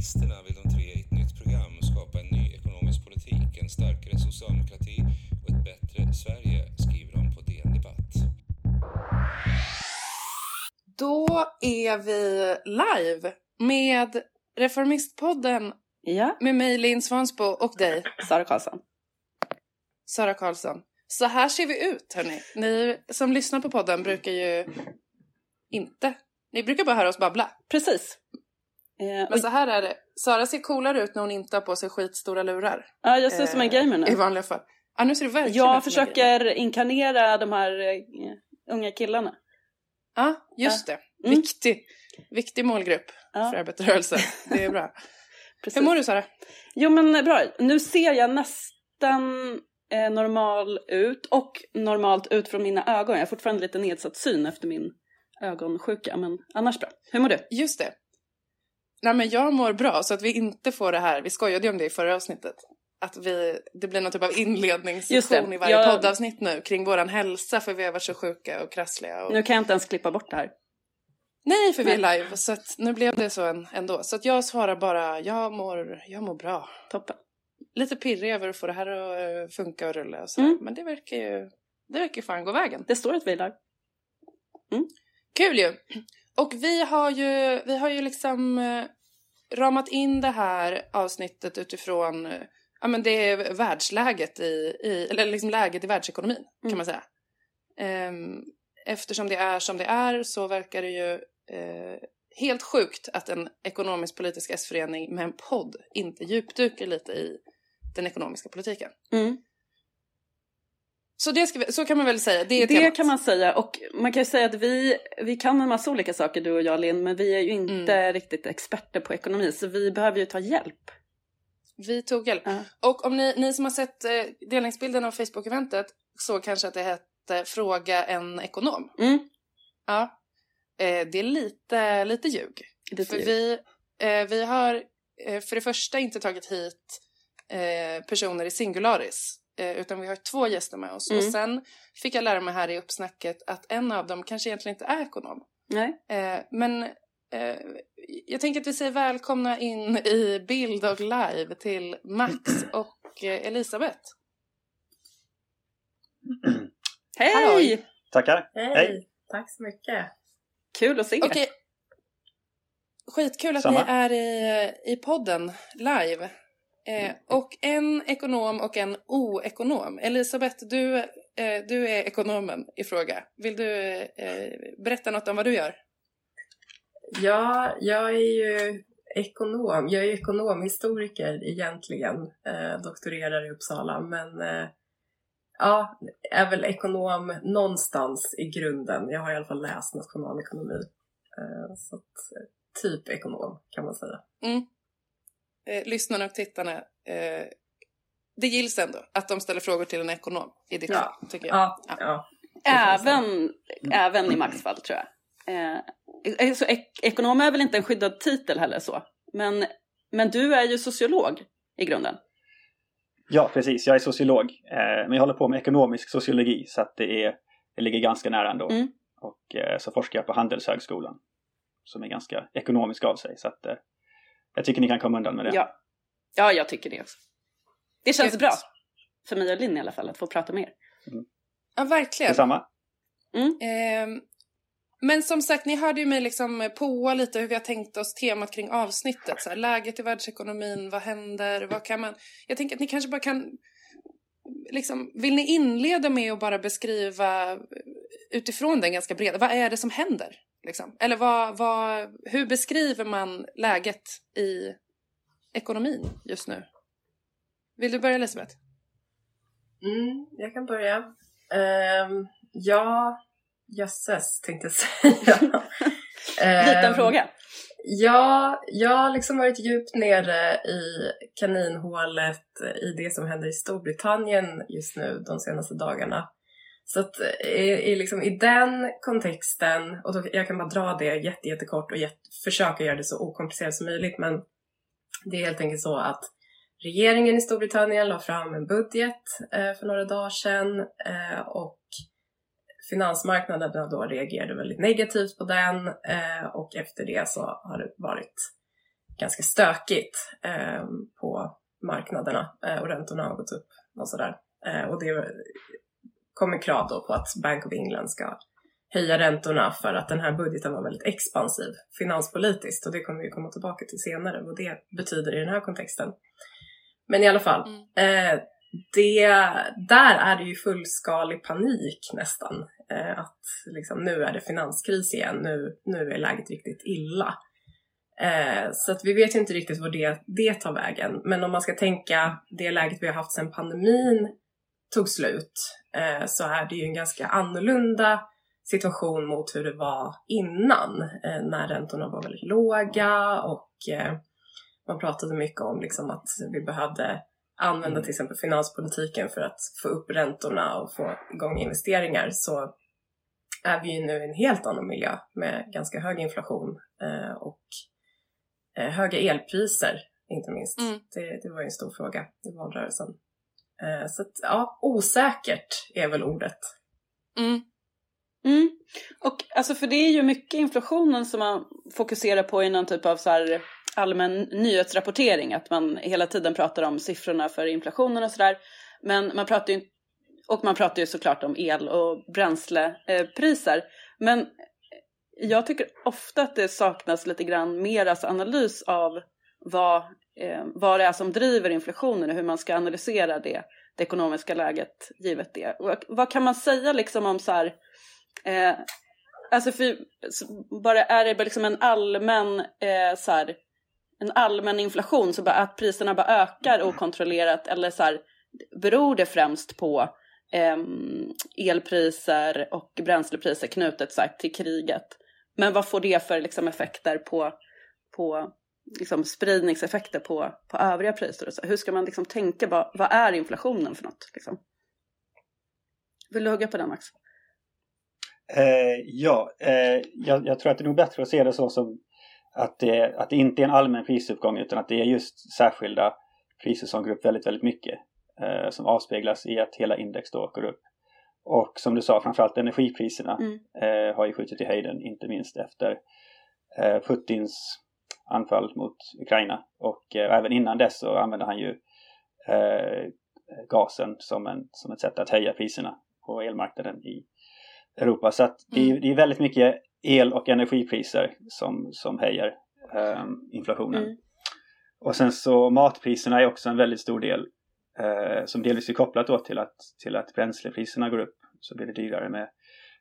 Reformisterna vill de tre i ett nytt program skapa en ny ekonomisk politik, en starkare socialdemokrati och ett bättre Sverige, skriver de på DN Debatt. Då är vi live med Reformistpodden Ja, med mig Linn Svansbo och dig Sara Karlsson. Sara Karlsson. Så här ser vi ut hörni. Ni som lyssnar på podden brukar ju inte. Ni brukar bara höra oss babbla. Precis. Eh, Men så här är det. Sara ser coolare ut när hon inte har på sig skitstora lurar. ja, jag ser ut som en gamer I nu. vanliga fall. Ja, nu ser du verkligen Jag gamer. försöker inkarnera de här eh, unga killarna. Ja, just det. Mm. Viktig. Viktig målgrupp för Ja, arbetarrörelsen. Det är bra. Hur mår du Sara? Jo men eh, bra, nu ser jag nästan eh, normal ut och normalt ut från mina ögon. Jag har fortfarande lite nedsatt syn efter min ögonsjuka men annars bra. Hur mår du? Just det. Nej men jag mår bra så att vi inte får det här, vi skojade ju om det i förra avsnittet. Att vi, det blir någon typ av inledningssektion i varje Jag- poddavsnitt nu kring våran hälsa för vi har varit så sjuka och krassliga. Och... Nu kan jag inte ens klippa bort det här. Nej för vi är live så att nu blev det så en, ändå. Så att jag svarar bara, jag mår, jag mår bra. Toppen. Lite pirrig över att få det här att eh, funka och rulla och sådär. Mm. Men det verkar ju, det verkar fan gå vägen. Det står att vi är live. Kul ju! Och vi har ju, vi har ju liksom eh, ramat in det här avsnittet utifrån eh, ja, men det är världsläget i, i, eller liksom läget i världsekonomin kan Mm. man säga. Ehm, eftersom det är som det är så verkar det ju eh, helt sjukt att en ekonomisk-politisk S-förening med en podd inte djupdyker lite i den ekonomiska politiken. Mm. Så, det ska vi, så kan man väl säga, det är Det temat. kan man säga och man kan ju säga att vi, vi kan en massa olika saker du och jag Linn men vi är ju inte Mm. riktigt experter på ekonomi så vi behöver ju ta hjälp. Vi tog hjälp. Ja. Och om ni, ni som har sett eh, delningsbilden av Facebook-eventet såg kanske att det hette Fråga en ekonom. Mm. Ja. Eh, det är lite, lite ljug. Lite för ljug. vi, eh, vi har för det första inte tagit hit personer i singularis. Eh, utan vi har två gäster med oss. Mm. Och sen fick jag lära mig här i uppsnacket att en av dem kanske egentligen inte är ekonom. Nej. Eh, men eh, jag tänker att vi säger välkomna in i bild och live till Max och Elisabeth. Hej! Halloj. Tackar. Hej. Hej. Tack så mycket! Kul att se er. Okej. Skitkul att Samma. ni är i, i podden live. Eh, och en ekonom och en oekonom. Elisabeth, du, eh, du är ekonomen i fråga. Vill du eh, berätta något om vad du gör? Ja, jag är ju ekonom. Jag är ekonomhistoriker egentligen. Eh, doktorerar i Uppsala. Men eh, ja, är väl ekonom någonstans i grunden. Jag har i alla fall läst nationalekonomi. Eh, så att, eh, typ ekonom kan man säga. Eh, lyssnarna och tittarna. Eh, det gills ändå att de ställer frågor till en ekonom i ditt Ja. fall, tycker jag. Ja, Ja. ja. Även, även i Max fall tror jag. Eh, så ek- ekonom är väl inte en skyddad titel heller så. Men, men du är ju sociolog i grunden. Ja, precis. Jag är sociolog. Eh, men jag håller på med ekonomisk sociologi så att det, är, det ligger ganska nära ändå. Mm. Och eh, så forskar jag på Handelshögskolan. Som är ganska ekonomisk av sig. Så att eh, jag tycker ni kan komma undan med det. Ja. ja, jag tycker det också. Det känns Gött. bra. För mig och Linn i alla fall att få prata med er. Ja, verkligen. Detsamma. Ehm, men som sagt, ni hörde ju mig liksom påa lite hur vi har tänkt oss temat kring avsnittet. Så här, läget i världsekonomin, vad händer, vad kan man... Jag tänker att ni kanske bara kan... Liksom, vill ni inleda med att bara beskriva utifrån den ganska breda, vad är det som händer? Liksom? Eller vad, vad, hur beskriver man läget i ekonomin just nu? Vill du börja Elisabeth? Mm, jag kan börja. Um, ja, jösses tänkte jag säga. Liten Ehm, fråga. Ja, jag har liksom varit djupt nere i kaninhålet i det som händer i Storbritannien just nu de senaste dagarna. Så att eh, i, i, liksom, i den kontexten, och då, jag kan bara dra det jätte, jättekort och jätte, försöka göra det så okomplicerat som möjligt, men det är helt enkelt så att regeringen i Storbritannien la fram en budget eh, för några dagar sedan eh, och finansmarknaderna då reagerade väldigt negativt på den eh, och efter det så har det varit ganska stökigt eh, på marknaderna eh, och räntorna har gått upp och sådär. Eh, och det kommer krav då på att Bank of England ska höja räntorna för att den här budgeten var väldigt expansiv finanspolitiskt och det kommer vi komma tillbaka till senare vad det betyder i den här kontexten. Men i alla fall, mm. eh, det, där är det ju fullskalig panik nästan. Eh, att liksom, nu är det finanskris igen, nu, nu är läget riktigt illa. Eh, så att vi vet ju inte riktigt var det, det tar vägen. Men om man ska tänka det läget vi har haft sedan pandemin tog slut eh, så är det ju en ganska annorlunda situation mot hur det var innan eh, när räntorna var väldigt låga och eh, man pratade mycket om liksom att vi behövde använda mm. till exempel finanspolitiken för att få upp räntorna och få igång investeringar så är vi ju nu i en helt annan miljö med ganska hög inflation eh, och eh, höga elpriser inte minst. Mm. Det, det, var ju en stor fråga i valrörelsen. Eh, så att, ja, osäkert är väl ordet. Mm. Mm. Och alltså för det är ju mycket inflationen som man fokuserar på i någon typ av så här allmän nyhetsrapportering, att man hela tiden pratar om siffrorna för inflationen och sådär. Men man pratar ju, och man pratar ju såklart om el och bränslepriser. Men jag tycker ofta att det saknas lite grann mer alltså analys av vad, eh, vad det är som driver inflationen och hur man ska analysera det, det ekonomiska läget givet det. Och vad kan man säga liksom om så här, eh, alltså för, bara är det bara liksom en allmän eh, så här, en allmän inflation, så bara att priserna bara ökar okontrollerat eller så här, beror det främst på eh, elpriser och bränslepriser knutet så här, till kriget? Men vad får det för liksom, effekter på, på liksom, spridningseffekter på, på övriga priser? Så? Hur ska man liksom, tänka, vad, vad är inflationen för något? Liksom? Vill du hugga på den Max? Eh, ja, eh, jag, jag, tror att det är nog bättre att se det så som att det, att det inte är en allmän prisuppgång utan att det är just särskilda priser som går upp väldigt, väldigt mycket. Eh, som avspeglas i att hela index då går upp. Och som du sa, framförallt energipriserna mm. eh, har ju skjutit i höjden, inte minst efter eh, Putins anfall mot Ukraina. Och eh, även innan dess så använde han ju eh, gasen som, en, som ett sätt att höja priserna på elmarknaden i Europa. Så att det, är, mm. det är väldigt mycket el och energipriser som, som höjer eh, inflationen. Mm. Och sen så matpriserna är också en väldigt stor del eh, som delvis är kopplat då till att, till att bränslepriserna går upp. Så blir det dyrare med,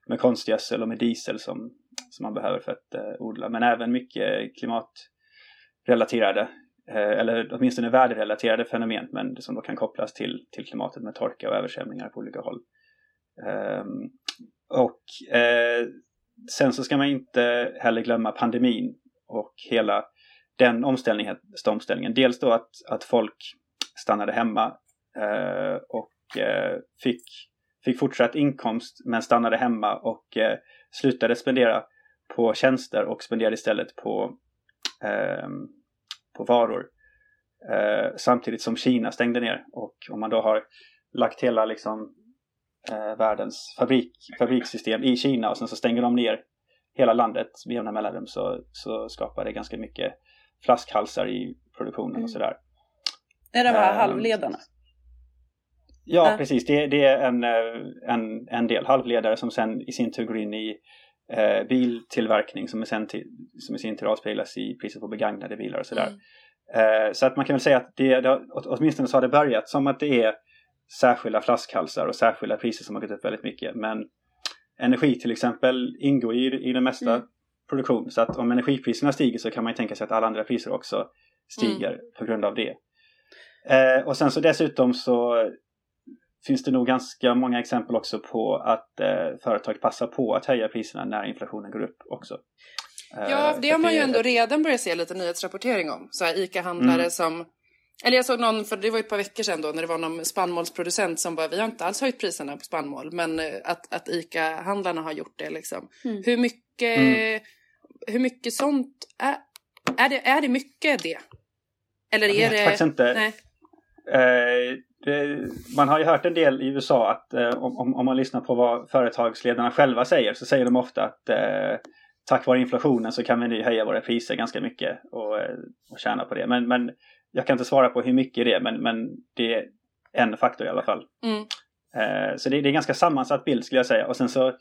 med konstgödsel och med diesel som, som man behöver för att eh, odla. Men även mycket klimatrelaterade relaterade eh, eller åtminstone väderrelaterade fenomen men som då kan kopplas till, till klimatet med torka och översvämningar på olika håll. Ehm, och eh, sen så ska man inte heller glömma pandemin och hela den omställningen. omställningen. Dels då att, att folk stannade hemma eh, och fick, fick fortsatt inkomst men stannade hemma och slutade spendera på tjänster och spenderade istället på, ehm, på varor. Eh, samtidigt som Kina stängde ner och om man då har lagt hela liksom, eh, världens fabrik, fabrikssystem i Kina och sen så stänger de ner hela landet med jämna mellanrum så, så skapar det ganska mycket flaskhalsar i produktionen mm. och sådär. Är det de här um, halvledarna? Ja, äh. precis. Det, det, är en, eh, en, en del halvledare som sen i sin tur går in i eh, biltillverkning som, är sen till, som i sin tur avspeglas i priset på begagnade bilar och sådär. Mm. Eh, så att man kan väl säga att det, det, åtminstone så har det börjat som att det är särskilda flaskhalsar och särskilda priser som har gått upp väldigt mycket. Men energi till exempel ingår i, i den mesta mm. produktion. Så att om energipriserna stiger så kan man ju tänka sig att alla andra priser också stiger mm. på grund av det. Eh, och sen så dessutom så finns det nog ganska många exempel också på att eh, företag passar på att höja priserna när inflationen går upp också. Eh, ja, det har man ju ändå redan börjat se lite nyhetsrapportering om. Så här ICA-handlare mm. som eller jag såg någon, för det var ett par veckor sedan då, när det var någon spannmålsproducent som bara, vi har inte alls höjt priserna på spannmål, men eh, att, att ICA-handlarna har gjort det liksom. Mm. Hur mycket, mm. hur mycket sånt, är, är, det, är det mycket det? Eller är jag vet det... faktiskt inte. Nej. Eh, det, man har ju hört en del i USA att eh, om, om man lyssnar på vad företagsledarna själva säger så säger de ofta att eh, tack vare inflationen så kan vi nu höja våra priser ganska mycket och, eh, och tjäna på det. Men, men jag kan inte svara på hur mycket det är men, men det är en faktor i alla fall. Mm. Eh, så det, det är en ganska sammansatt bild skulle jag säga. Och sen så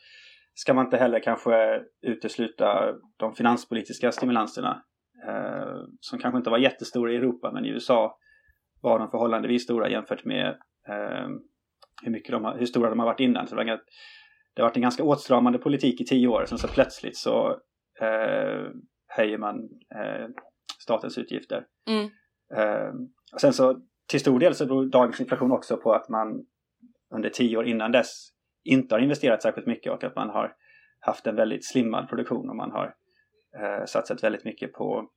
ska man inte heller kanske utesluta de finanspolitiska stimulanserna eh, som kanske inte var jättestora i Europa men i USA var de förhållandevis stora jämfört med eh, hur, mycket de har, hur stora de har varit innan. Så det, var, det har varit en ganska åtstramande politik i tio år. Sen så plötsligt så eh, höjer man eh, statens utgifter. Mm. Eh, och sen så till stor del så beror dagens inflation också på att man under tio år innan dess inte har investerat särskilt mycket och att man har haft en väldigt slimmad produktion och man har eh, satsat väldigt mycket på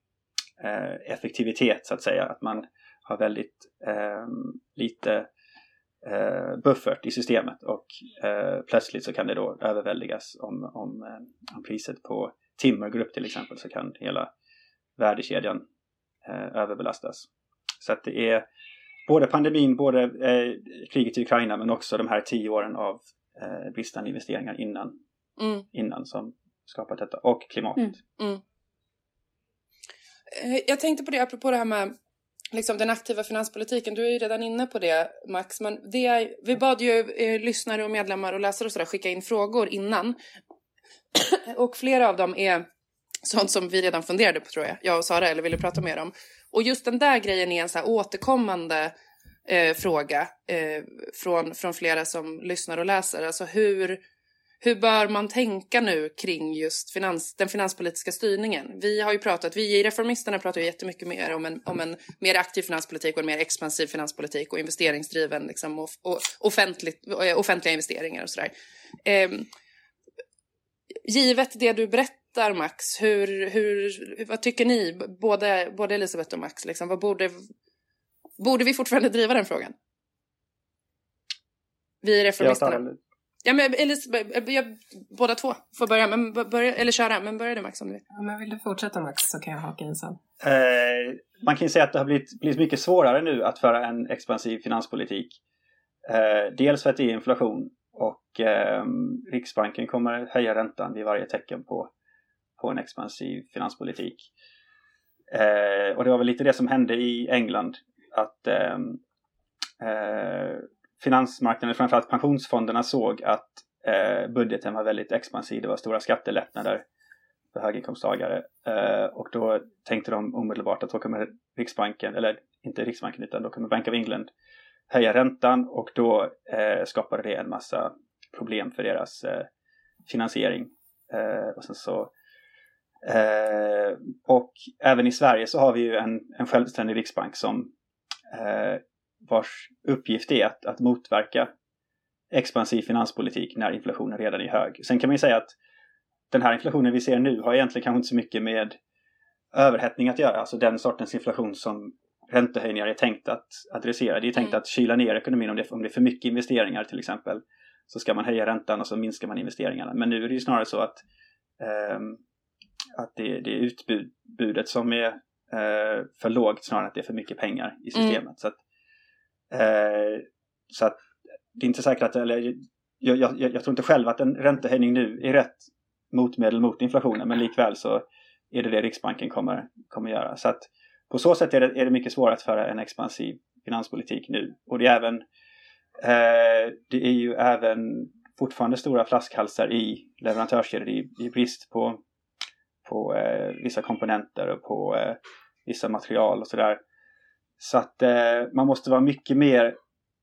eh, effektivitet så att säga. Att man har väldigt eh, lite eh, buffert i systemet och eh, plötsligt så kan det då överväldigas om, om, eh, om priset på timmer går upp till exempel så kan hela värdekedjan eh, överbelastas. Så att det är både pandemin, både eh, kriget i Ukraina men också de här tio åren av eh, bristande investeringar innan, Mm. innan som skapat detta och klimatet. Mm. Mm. Jag tänkte på det apropå det här med liksom, den aktiva finanspolitiken. Du är ju redan inne på det Max. Men det är, vi bad ju eh, lyssnare och medlemmar och läsare och sådär skicka in frågor innan. och flera av dem är sånt som vi redan funderade på tror jag. Jag och Sara eller ville prata mer om. Och just den där grejen är en så här återkommande eh, fråga eh, från, från flera som lyssnar och läser. Alltså hur, hur bör man tänka nu kring just finans, den finanspolitiska styrningen? Vi har ju pratat, vi i Reformisterna pratar ju jättemycket mer om en, om en mer aktiv finanspolitik och en mer expansiv finanspolitik och investeringsdriven liksom, och, och offentligt, eh, offentliga investeringar och sådär. Eh, givet det du berättar Max, hur, hur, vad tycker ni, både, både Elisabeth och Max, liksom, vad borde, borde vi fortfarande driva den frågan? Vi i Reformisterna. Ja, men Elisabeth, jag, båda två får börja, men börja, eller köra, men börja du Max om du vill. Ja, men vill du fortsätta Max så kan jag haka in sen. Eh, man kan ju säga att det har blivit, blivit mycket svårare nu att föra en expansiv finanspolitik. Eh, dels för att det är inflation och eh, Riksbanken kommer höja räntan vid varje tecken på, på en expansiv finanspolitik. Eh, och det var väl lite det som hände i England. Att eh, eh, finansmarknaden, framförallt pensionsfonderna såg att eh, budgeten var väldigt expansiv. Det var stora skattelättnader för höginkomsttagare. Eh, och då tänkte de omedelbart att då kommer Riksbanken, eller inte Riksbanken utan då kommer Bank of England höja räntan och då eh, skapade det en massa problem för deras eh, finansiering. Eh, och sen så eh, och även i Sverige så har vi ju en, en självständig riksbank som eh, vars uppgift är att, att motverka expansiv finanspolitik när inflationen redan är hög. Sen kan man ju säga att den här inflationen vi ser nu har egentligen kanske inte så mycket med överhettning att göra, alltså den sortens inflation som räntehöjningar är tänkt att adressera. Det är tänkt Mm. att kyla ner ekonomin om det, om det är för mycket investeringar till exempel. Så ska man höja räntan och så minskar man investeringarna. Men nu är det ju snarare så att, ehm, att det, det är utbudet som är eh, för lågt snarare än att det är för mycket pengar i systemet. Så, att, eh, Eh, så att det är inte säkert att, eller jag, jag, jag, jag tror inte själv att en räntehöjning nu är rätt motmedel mot inflationen men likväl så är det det Riksbanken kommer, kommer göra. Så att på så sätt är det, är det mycket svårare att föra en expansiv finanspolitik nu. Och det är även eh, det är ju även fortfarande stora flaskhalsar i leverantörskedjor i, i brist på, på eh, vissa komponenter och på eh, vissa material och sådär. Så att eh, man måste vara mycket mer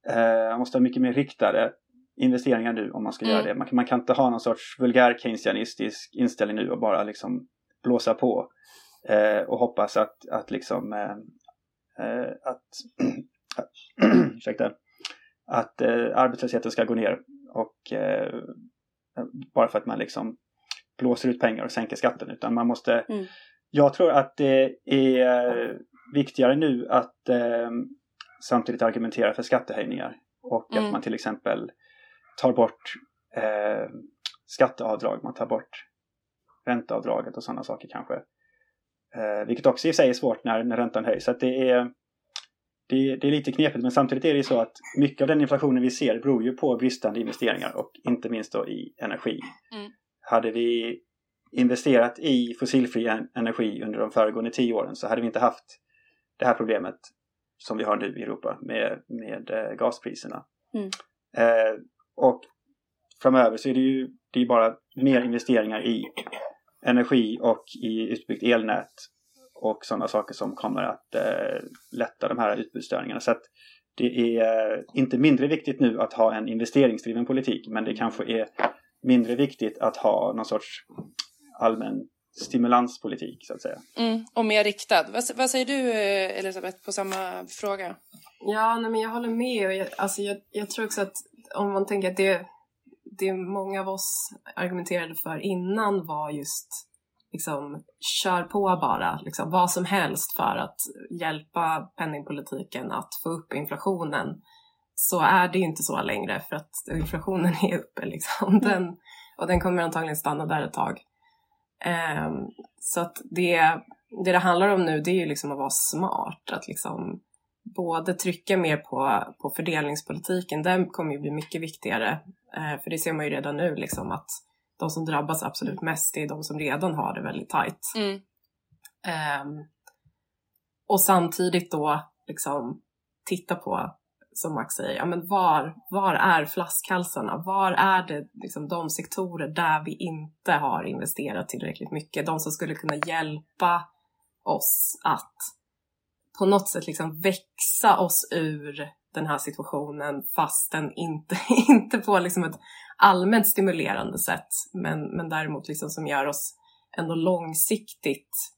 eh, man måste ha mycket mer riktade investeringar nu om man ska Mm. göra det. Man, kan- man kan inte ha någon sorts vulgär keynesianistisk inställning nu och bara liksom blåsa på eh, och hoppas att, att liksom eh, eh, att, ursäkta, att eh, arbetslösheten ska gå ner och bara för att man liksom blåser ut pengar och sänker skatten utan man måste Mm. jag tror att det är viktigare nu att eh, samtidigt argumentera för skattehöjningar och Mm. att man till exempel tar bort eh, skatteavdrag, man tar bort ränteavdraget och sådana saker kanske. Eh, vilket också i sig är svårt när, när räntan höjs. Så det, är, det, det är lite knepigt men samtidigt är det ju så att mycket av den inflationen vi ser beror ju på bristande investeringar och inte minst då i energi. Mm. Hade vi investerat i fossilfri energi under de föregående tio åren så hade vi inte haft det här problemet som vi har nu i Europa med, med eh, gaspriserna. Mm. Eh, och framöver så är det ju det är bara mer investeringar i energi och i utbyggt elnät och sådana saker som kommer att eh, lätta de här utbudsstörningarna. Så det är inte mindre viktigt nu att ha en investeringsdriven politik men det kanske är mindre viktigt att ha någon sorts allmän stimulanspolitik så att säga. Mm, och mer riktad. Vad, vad, säger du Elisabeth på samma fråga? Ja, nej, men jag håller med. Och jag, alltså, jag, jag tror också att om man tänker att det, det många av oss argumenterade för innan var just liksom kör på bara, liksom, vad som helst för att hjälpa penningpolitiken att få upp inflationen så är det inte så längre för att inflationen är uppe liksom. Den, och den kommer antagligen stanna där ett tag. Um, så att det, det det handlar om nu det är ju liksom att vara smart, att liksom både trycka mer på, på fördelningspolitiken, den kommer ju bli mycket viktigare. Uh, för det ser man ju redan nu liksom att de som drabbas absolut mest är de som redan har det väldigt tajt. Mm. Um, och samtidigt då liksom titta på som Max säger, ja men var, var är flaskhalsarna? Var är det liksom de sektorer där vi inte har investerat tillräckligt mycket? De som skulle kunna hjälpa oss att på något sätt liksom växa oss ur den här situationen fastän inte, inte på liksom ett allmänt stimulerande sätt men, men däremot liksom som gör oss ändå långsiktigt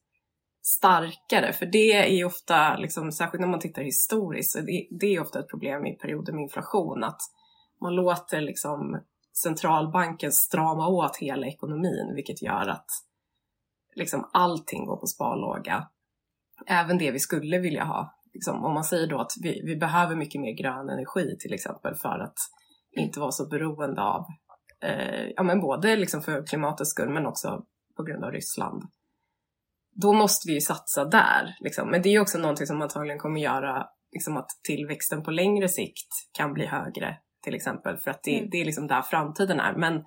starkare. För det är ju ofta, liksom, särskilt när man tittar historiskt, det, det är ofta ett problem i perioder med inflation att man låter liksom centralbanken strama åt hela ekonomin vilket gör att liksom allting går på sparlåga. Även det vi skulle vilja ha. Liksom, om man säger då att vi, vi behöver mycket mer grön energi till exempel för att inte vara så beroende av, eh, ja men både liksom för klimatets skull men också på grund av Ryssland då måste vi ju satsa där. Liksom. Men det är också någonting som antagligen kommer göra liksom, att tillväxten på längre sikt kan bli högre till exempel för att det, mm. det är liksom där framtiden är. Men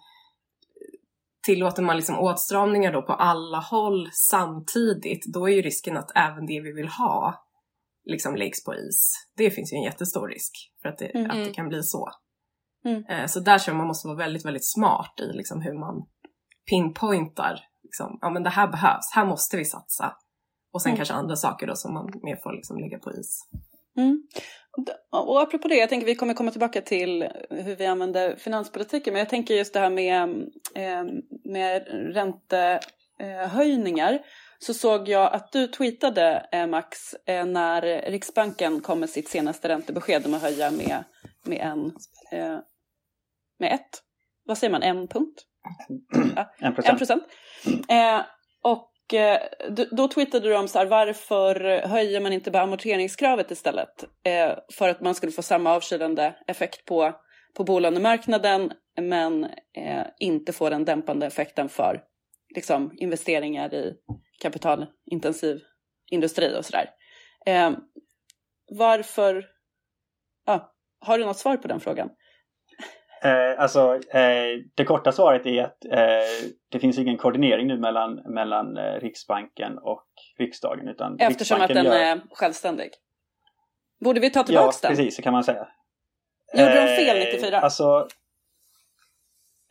tillåter man liksom åtstramningar då på alla håll samtidigt då är ju risken att även det vi vill ha liksom läggs på is. Det finns ju en jättestor risk för att det, mm. att det kan bli så. Mm. Eh, så där tror jag man måste vara väldigt, väldigt smart i liksom hur man pinpointar liksom, ja men det här behövs, här måste vi satsa. Och sen mm. kanske andra saker då som man mer får liksom lägga på is. Mm. Och apropå det, jag tänker vi kommer komma tillbaka till hur vi använder finanspolitiken, men jag tänker just det här med, eh, med räntehöjningar. Så såg jag att du tweetade, eh, Max, eh, när Riksbanken kom med sitt senaste räntebesked om att höja med, med en, med ett, vad säger man, en punkt? En procent. procent. Eh, och eh, då tweetade du om så här, varför höjer man inte bara amorteringskravet istället? Eh, för att man skulle få samma avkylande effekt på, på bolånemarknaden men eh, inte få den dämpande effekten för liksom, investeringar i kapitalintensiv industri och sådär. Eh, varför, ja, har du något svar på den frågan? Eh, alltså, eh, det korta svaret är att eh, det finns ingen koordinering nu mellan, mellan eh, Riksbanken och riksdagen. Utan Eftersom att den gör... är självständig. Borde vi ta tillbaka ja, den? Ja, precis, så kan man säga. Gjorde de fel 94? Eh, alltså,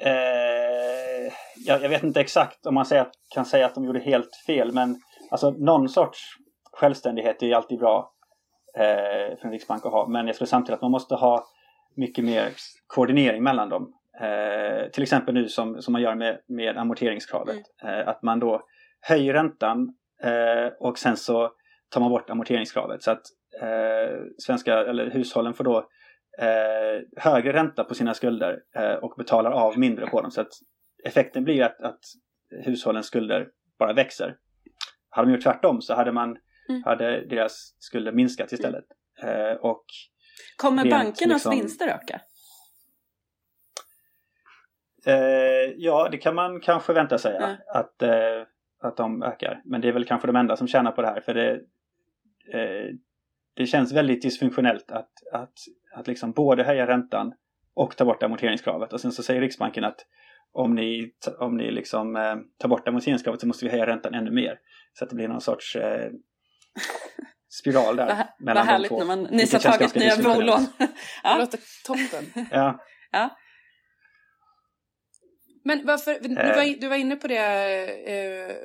eh, jag, jag, vet inte exakt om man säger, kan säga att de gjorde helt fel, men alltså, någon sorts självständighet är alltid bra eh, för en riksbank att ha. Men jag skulle samtidigt att man måste ha mycket mer koordinering mellan dem. Eh, till exempel nu som, som man gör med, med amorteringskravet. Mm. Eh, att man då höjer räntan eh, och sen så tar man bort amorteringskravet. Så att eh, svenska, eller hushållen får då eh, högre ränta på sina skulder eh, och betalar av mindre på dem. Så att effekten blir att, att hushållens skulder bara växer. Hade de gjort tvärtom så hade, man, mm. hade deras skulder minskat istället. och Kommer bankernas liksom... vinster öka? Eh, ja, det kan man kanske vänta sig mm. att, eh, att de ökar. Men det är väl kanske de enda som tjänar på det här. För det, eh, det känns väldigt dysfunktionellt att, att, att liksom både höja räntan och ta bort amorteringskravet. Och sen så säger Riksbanken att om ni, om ni liksom eh, tar bort amorteringskravet så måste vi höja räntan ännu mer. Så att det blir någon sorts eh, spiral där. Vad mellan vad härligt de två. när man nyss har tagit nya bolån. Det ja. låter toppen. Ja, Men varför, du Eh. var, du var inne på det eh,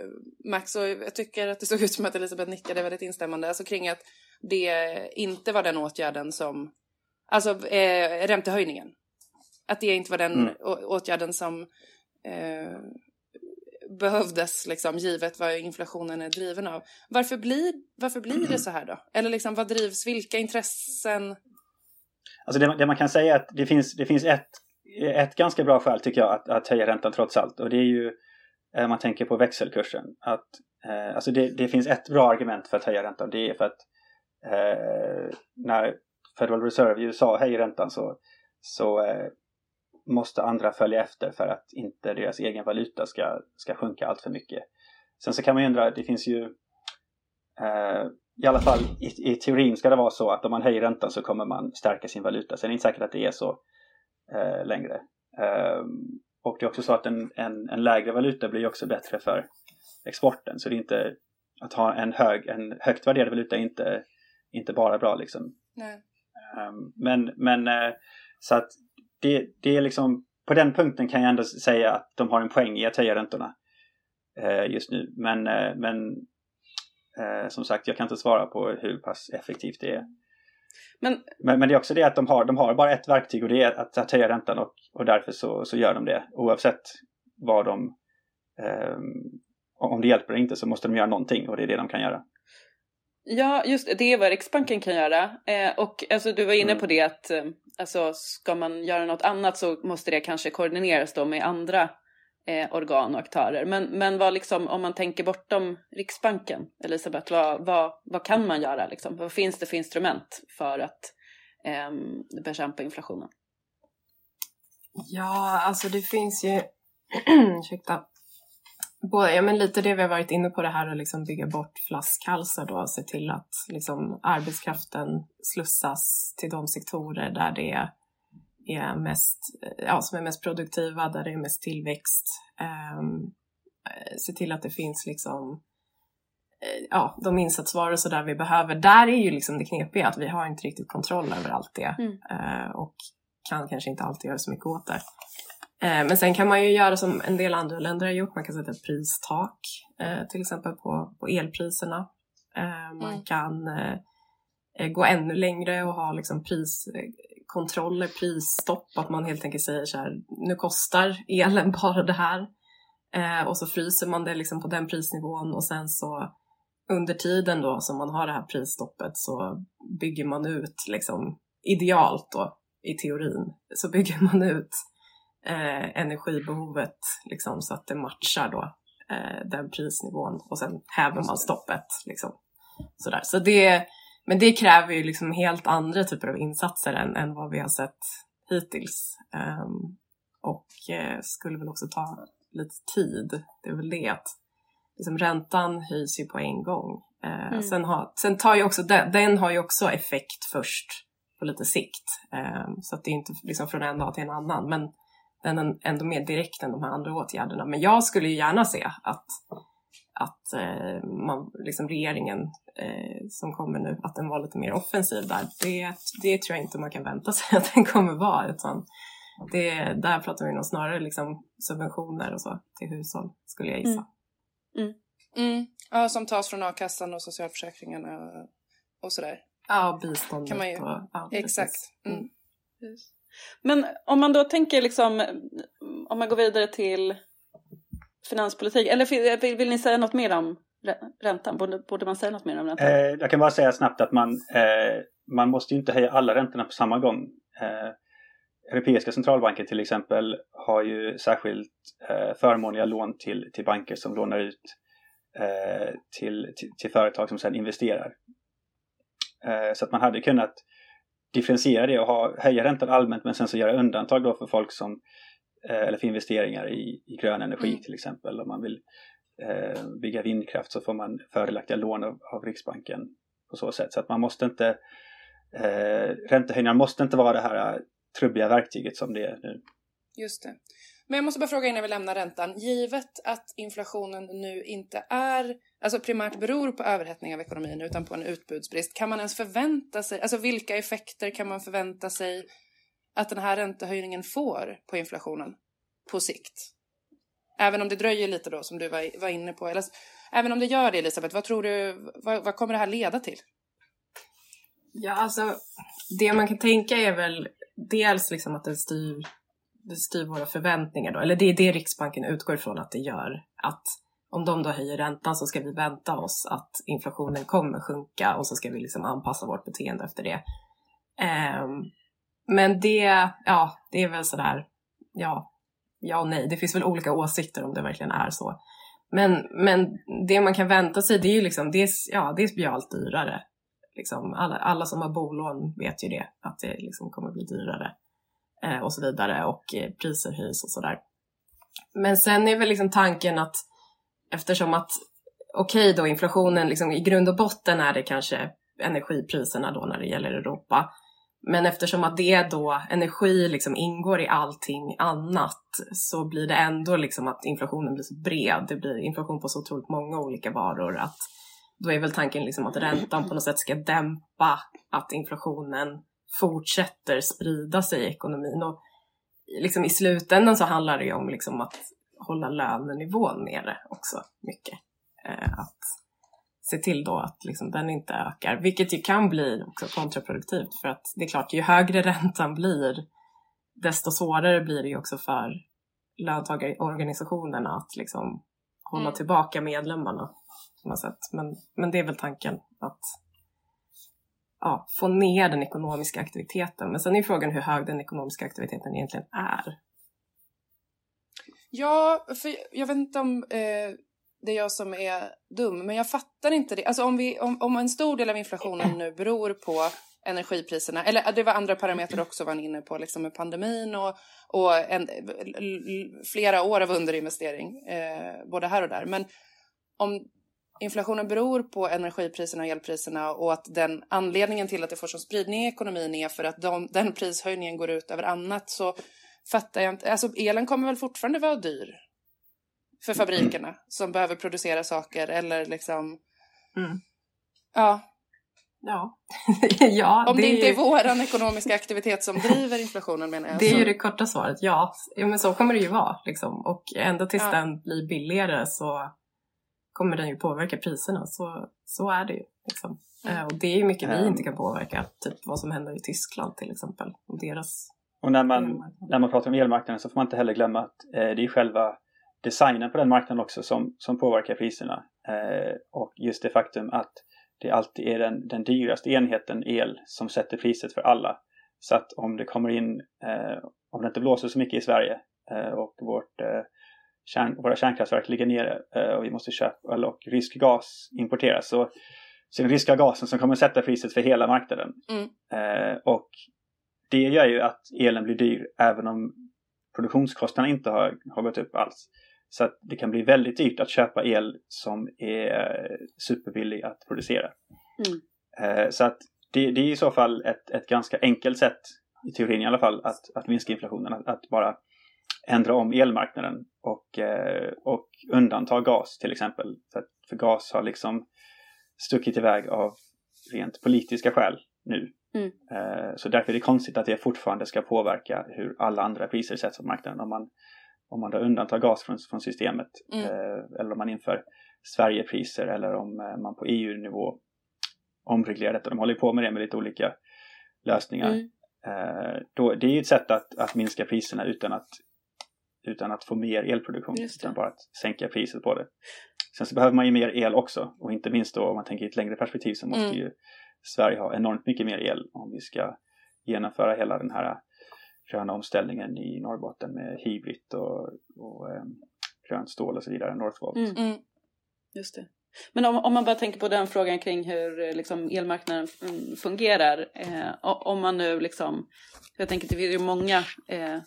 Max och jag tycker att det såg ut som att Elisabeth nickade väldigt instämmande. Alltså kring att det inte var den åtgärden som, alltså eh, räntehöjningen. Att det inte var den Mm. åtgärden som eh, behövdes liksom givet vad inflationen är driven av. Varför blir, varför blir det så här då? Eller liksom vad drivs, vilka intressen? alltså det, det man kan säga är att det finns, det finns ett, ett ganska bra skäl tycker jag att, att höja räntan trots allt. Och det är ju, eh, om man tänker på växelkursen, att eh, alltså det, det finns ett bra argument för att höja räntan. Det är för att eh, när Federal Reserve i USA höjer räntan så, så eh, måste andra följa efter för att inte deras egen valuta ska, ska sjunka allt för mycket. Sen så kan man ju undra, det finns ju eh, i alla fall i, i teorin ska det vara så att om man höjer räntan så kommer man stärka sin valuta. Sen är det inte säkert att det är så eh, längre. Eh, och det är också så att en, en, en lägre valuta blir också bättre för exporten. Så det är inte att ha en, hög, en högt värderad valuta är inte, inte bara bra liksom. Nej. Um, men, men uh, så att det, det är liksom på den punkten kan jag ändå säga att de har en poäng i att höja räntorna uh, just nu. Men, uh, men uh, som sagt, jag kan inte svara på hur pass effektivt det är. Men Men, men det är också det att de har, de har bara ett verktyg och det är att, att höja räntan och, och därför så, så gör de det. Oavsett vad de um, om det hjälper eller inte så måste de göra någonting och det är det de kan göra. Ja, just det, är vad Riksbanken kan göra. Eh, och alltså, du var inne Mm. på det att eh, alltså, ska man göra något annat så måste det kanske koordineras då med andra eh, organ och aktörer. Men, men vad liksom, om man tänker bortom Riksbanken, Elisabeth, vad, vad, vad kan man göra? Liksom? Vad finns det för instrument för att eh, bekämpa inflationen? Ja, alltså det finns ju, ursäkta, både, ja men lite det vi har varit inne på det här att liksom bygga bort flaskhalsar då, se till att liksom arbetskraften slussas till de sektorer där det är mest, ja, som är mest produktiva, där det är mest tillväxt. Um, se till att det finns liksom eh, ja, de insatsvaror så där vi behöver. Där är ju liksom det knepiga att vi har inte riktigt kontroll över allt det Mm. eh, och kan kanske inte alltid göra så mycket åt det. Eh, men sen kan man ju göra som en del andra länder har gjort, man kan sätta ett pristak eh, till exempel på, på elpriserna. Eh, man Mm. kan gå ännu längre och ha liksom priskontroller, prisstopp, att man helt enkelt säger så här, nu kostar elen bara det här. Och så fryser man det liksom på den prisnivån och sen så under tiden då som man har det här prisstoppet så bygger man ut liksom idealt då i teorin så bygger man ut eh, energibehovet liksom så att det matchar då eh, den prisnivån och sen häver man stoppet liksom. Sådär. Så det, men det kräver ju liksom helt andra typer av insatser än, än vad vi har sett hittills. Ehm, och eh, skulle väl också ta lite tid. Det är väl det att liksom, räntan höjs ju på en gång. Eh, Mm. sen, har, sen tar ju också den, den har ju också effekt först på lite sikt. Ehm, så att det är inte liksom från en dag till en annan. Men den är ändå mer direkt än de här andra åtgärderna. Men jag skulle ju gärna se att, att eh, man, liksom regeringen eh, som kommer nu, att den var lite mer offensiv där. Det, det tror jag inte man kan vänta sig att den kommer vara. Utan det, där pratar vi nog snarare liksom subventioner och så till hushåll, skulle jag gissa. Mm. Mm. Ja, som tas från a-kassan och socialförsäkringarna och- och sådär. Ja, biståndet Kan man ju- och... Ja, Exakt. Men om man då tänker liksom, om man går vidare till finanspolitik, eller vill, vill ni säga något mer om räntan? Borde, borde man säga något mer om räntan? Eh, jag kan bara säga snabbt att man, eh, man måste ju inte höja alla räntorna på samma gång. Eh, Europeiska centralbanken till exempel har ju särskilt eh, förmånliga lån till, till banker som lånar ut eh, till, till, till företag som sedan investerar. Eh, så att man hade kunnat differentiera det och ha, höja räntan allmänt men sen så göra undantag då för folk som eh, eller för investeringar i, i grön energi Mm. till exempel. Om man vill eh, bygga vindkraft så får man fördelaktiga lån av, av Riksbanken på så sätt. Så att man måste inte eh, räntehöjningar måste inte vara det här eh, trubbiga verktyget som det är nu. Just det. Men jag måste bara fråga innan vi lämnar räntan. Givet att inflationen nu inte är, alltså primärt beror på överhettning av ekonomin utan på en utbudsbrist. Kan man ens förvänta sig, alltså vilka effekter kan man förvänta sig att den här räntehöjningen får på inflationen på sikt? Även om det dröjer lite då som du var, var inne på. Eller, även om det gör det Elisabeth, vad tror du, vad, vad kommer det här leda till? Ja, alltså det man kan tänka är väl dels liksom att den styr, det styr våra förväntningar då, eller det är det Riksbanken utgår ifrån att det gör. Att om de då höjer räntan så ska vi vänta oss att inflationen kommer sjunka och så ska vi liksom anpassa vårt beteende efter det. Um, men det, ja, det är väl sådär, ja, ja och nej. Det finns väl olika åsikter om det verkligen är så. Men, men det man kan vänta sig det är ju liksom, dels, ja, det blir allt dyrare. Liksom, alla, alla som har bolån vet ju det, att det liksom kommer bli dyrare Eh, och så vidare och eh, priser höjs och sådär. Men sen är väl liksom tanken att eftersom att okej okay då inflationen liksom i grund och botten är det kanske energipriserna då när det gäller Europa. Men eftersom att det då, energi liksom ingår i allting annat så blir det ändå liksom att inflationen blir så bred. Det blir inflation på så otroligt många olika varor att då är väl tanken liksom att räntan på något sätt ska dämpa att inflationen fortsätter sprida sig i ekonomin. Och liksom i slutändan så handlar det ju om liksom att hålla lönenivån nere också mycket. Eh, att se till då att liksom den inte ökar, vilket ju kan bli också kontraproduktivt för att det är klart, ju högre räntan blir, desto svårare blir det ju också för löntagarorganisationerna att liksom hålla mm. tillbaka medlemmarna på något sätt. Men, men det är väl tanken att ja, få ner den ekonomiska aktiviteten. Men sen är frågan hur hög den ekonomiska aktiviteten egentligen är. Ja, för jag vet inte om eh, det är jag som är dum, men jag fattar inte det. Alltså om, vi, om, om en stor del av inflationen nu beror på energipriserna, eller det var andra parametrar också var inne på, liksom med pandemin och, och en, flera år av underinvestering, eh, både här och där. Men om inflationen beror på energipriserna och elpriserna och att den anledningen till att det får sån spridning i ekonomin är för att de, den prishöjningen går ut över annat så fattar jag inte. Alltså elen kommer väl fortfarande vara dyr för fabrikerna som behöver producera saker eller liksom. Mm. Ja. Ja. ja. Om det, det inte är, ju... våran ekonomiska aktivitet som driver inflationen menar jag. Det är ju det korta svaret, ja. ja men så kommer det ju vara liksom. Och ända tills ja. den blir billigare så kommer den ju påverka priserna. Så, så är det ju. Liksom. Mm. Eh, och det är ju mycket vi mm. inte kan påverka. Typ vad som händer i Tyskland till exempel. Och deras och när man, när man pratar om elmarknaden så får man inte heller glömma att eh, det är själva designen på den marknaden också som, som påverkar priserna. Eh, och just det faktum att det alltid är den, den dyraste enheten el som sätter priset för alla. Så att om det kommer in, eh, om det inte blåser så mycket i Sverige eh, och vårt, eh, kärn, våra kärnkraftverk ligger nere eh, och vi måste köpa, eller, och rysk gas importeras så, så det ryska gasen som kommer sätta priset för hela marknaden. Mm. Eh, och det gör ju att elen blir dyr även om produktionskostnaderna inte har, har gått upp alls. Så att det kan bli väldigt dyrt att köpa el som är superbillig att producera. Mm. Eh, så att det, det, är i så fall ett, ett ganska enkelt sätt, i teorin i alla fall, att, att minska inflationen. Att, att bara ändra om elmarknaden och, eh, och undanta gas till exempel. För, att, för gas har liksom stuckit iväg av rent politiska skäl nu. Mm. Eh, så därför är det konstigt att det fortfarande ska påverka hur alla andra priser sätts på marknaden. Om man om man då undantar gas från, från systemet mm. eh, eller om man inför Sverigepriser eller om man på EU-nivå omreglerar detta. De håller på med det med lite olika lösningar. Mm. Då, det är ju ett sätt att, att minska priserna utan att, utan att få mer elproduktion, utan bara att sänka priset på det. Sen så behöver man ju mer el också och inte minst då om man tänker i ett längre perspektiv så måste mm. ju Sverige ha enormt mycket mer el om vi ska genomföra hela den här gröna omställningen i Norrbotten med Hybrid och, och eh, grönt stål och så vidare, Northvolt. Mm. Mm. Just det. Men om, om man bara tänker på den frågan kring hur eh, liksom, elmarknaden fungerar. Eh, om man nu liksom, jag tänker att det är många eh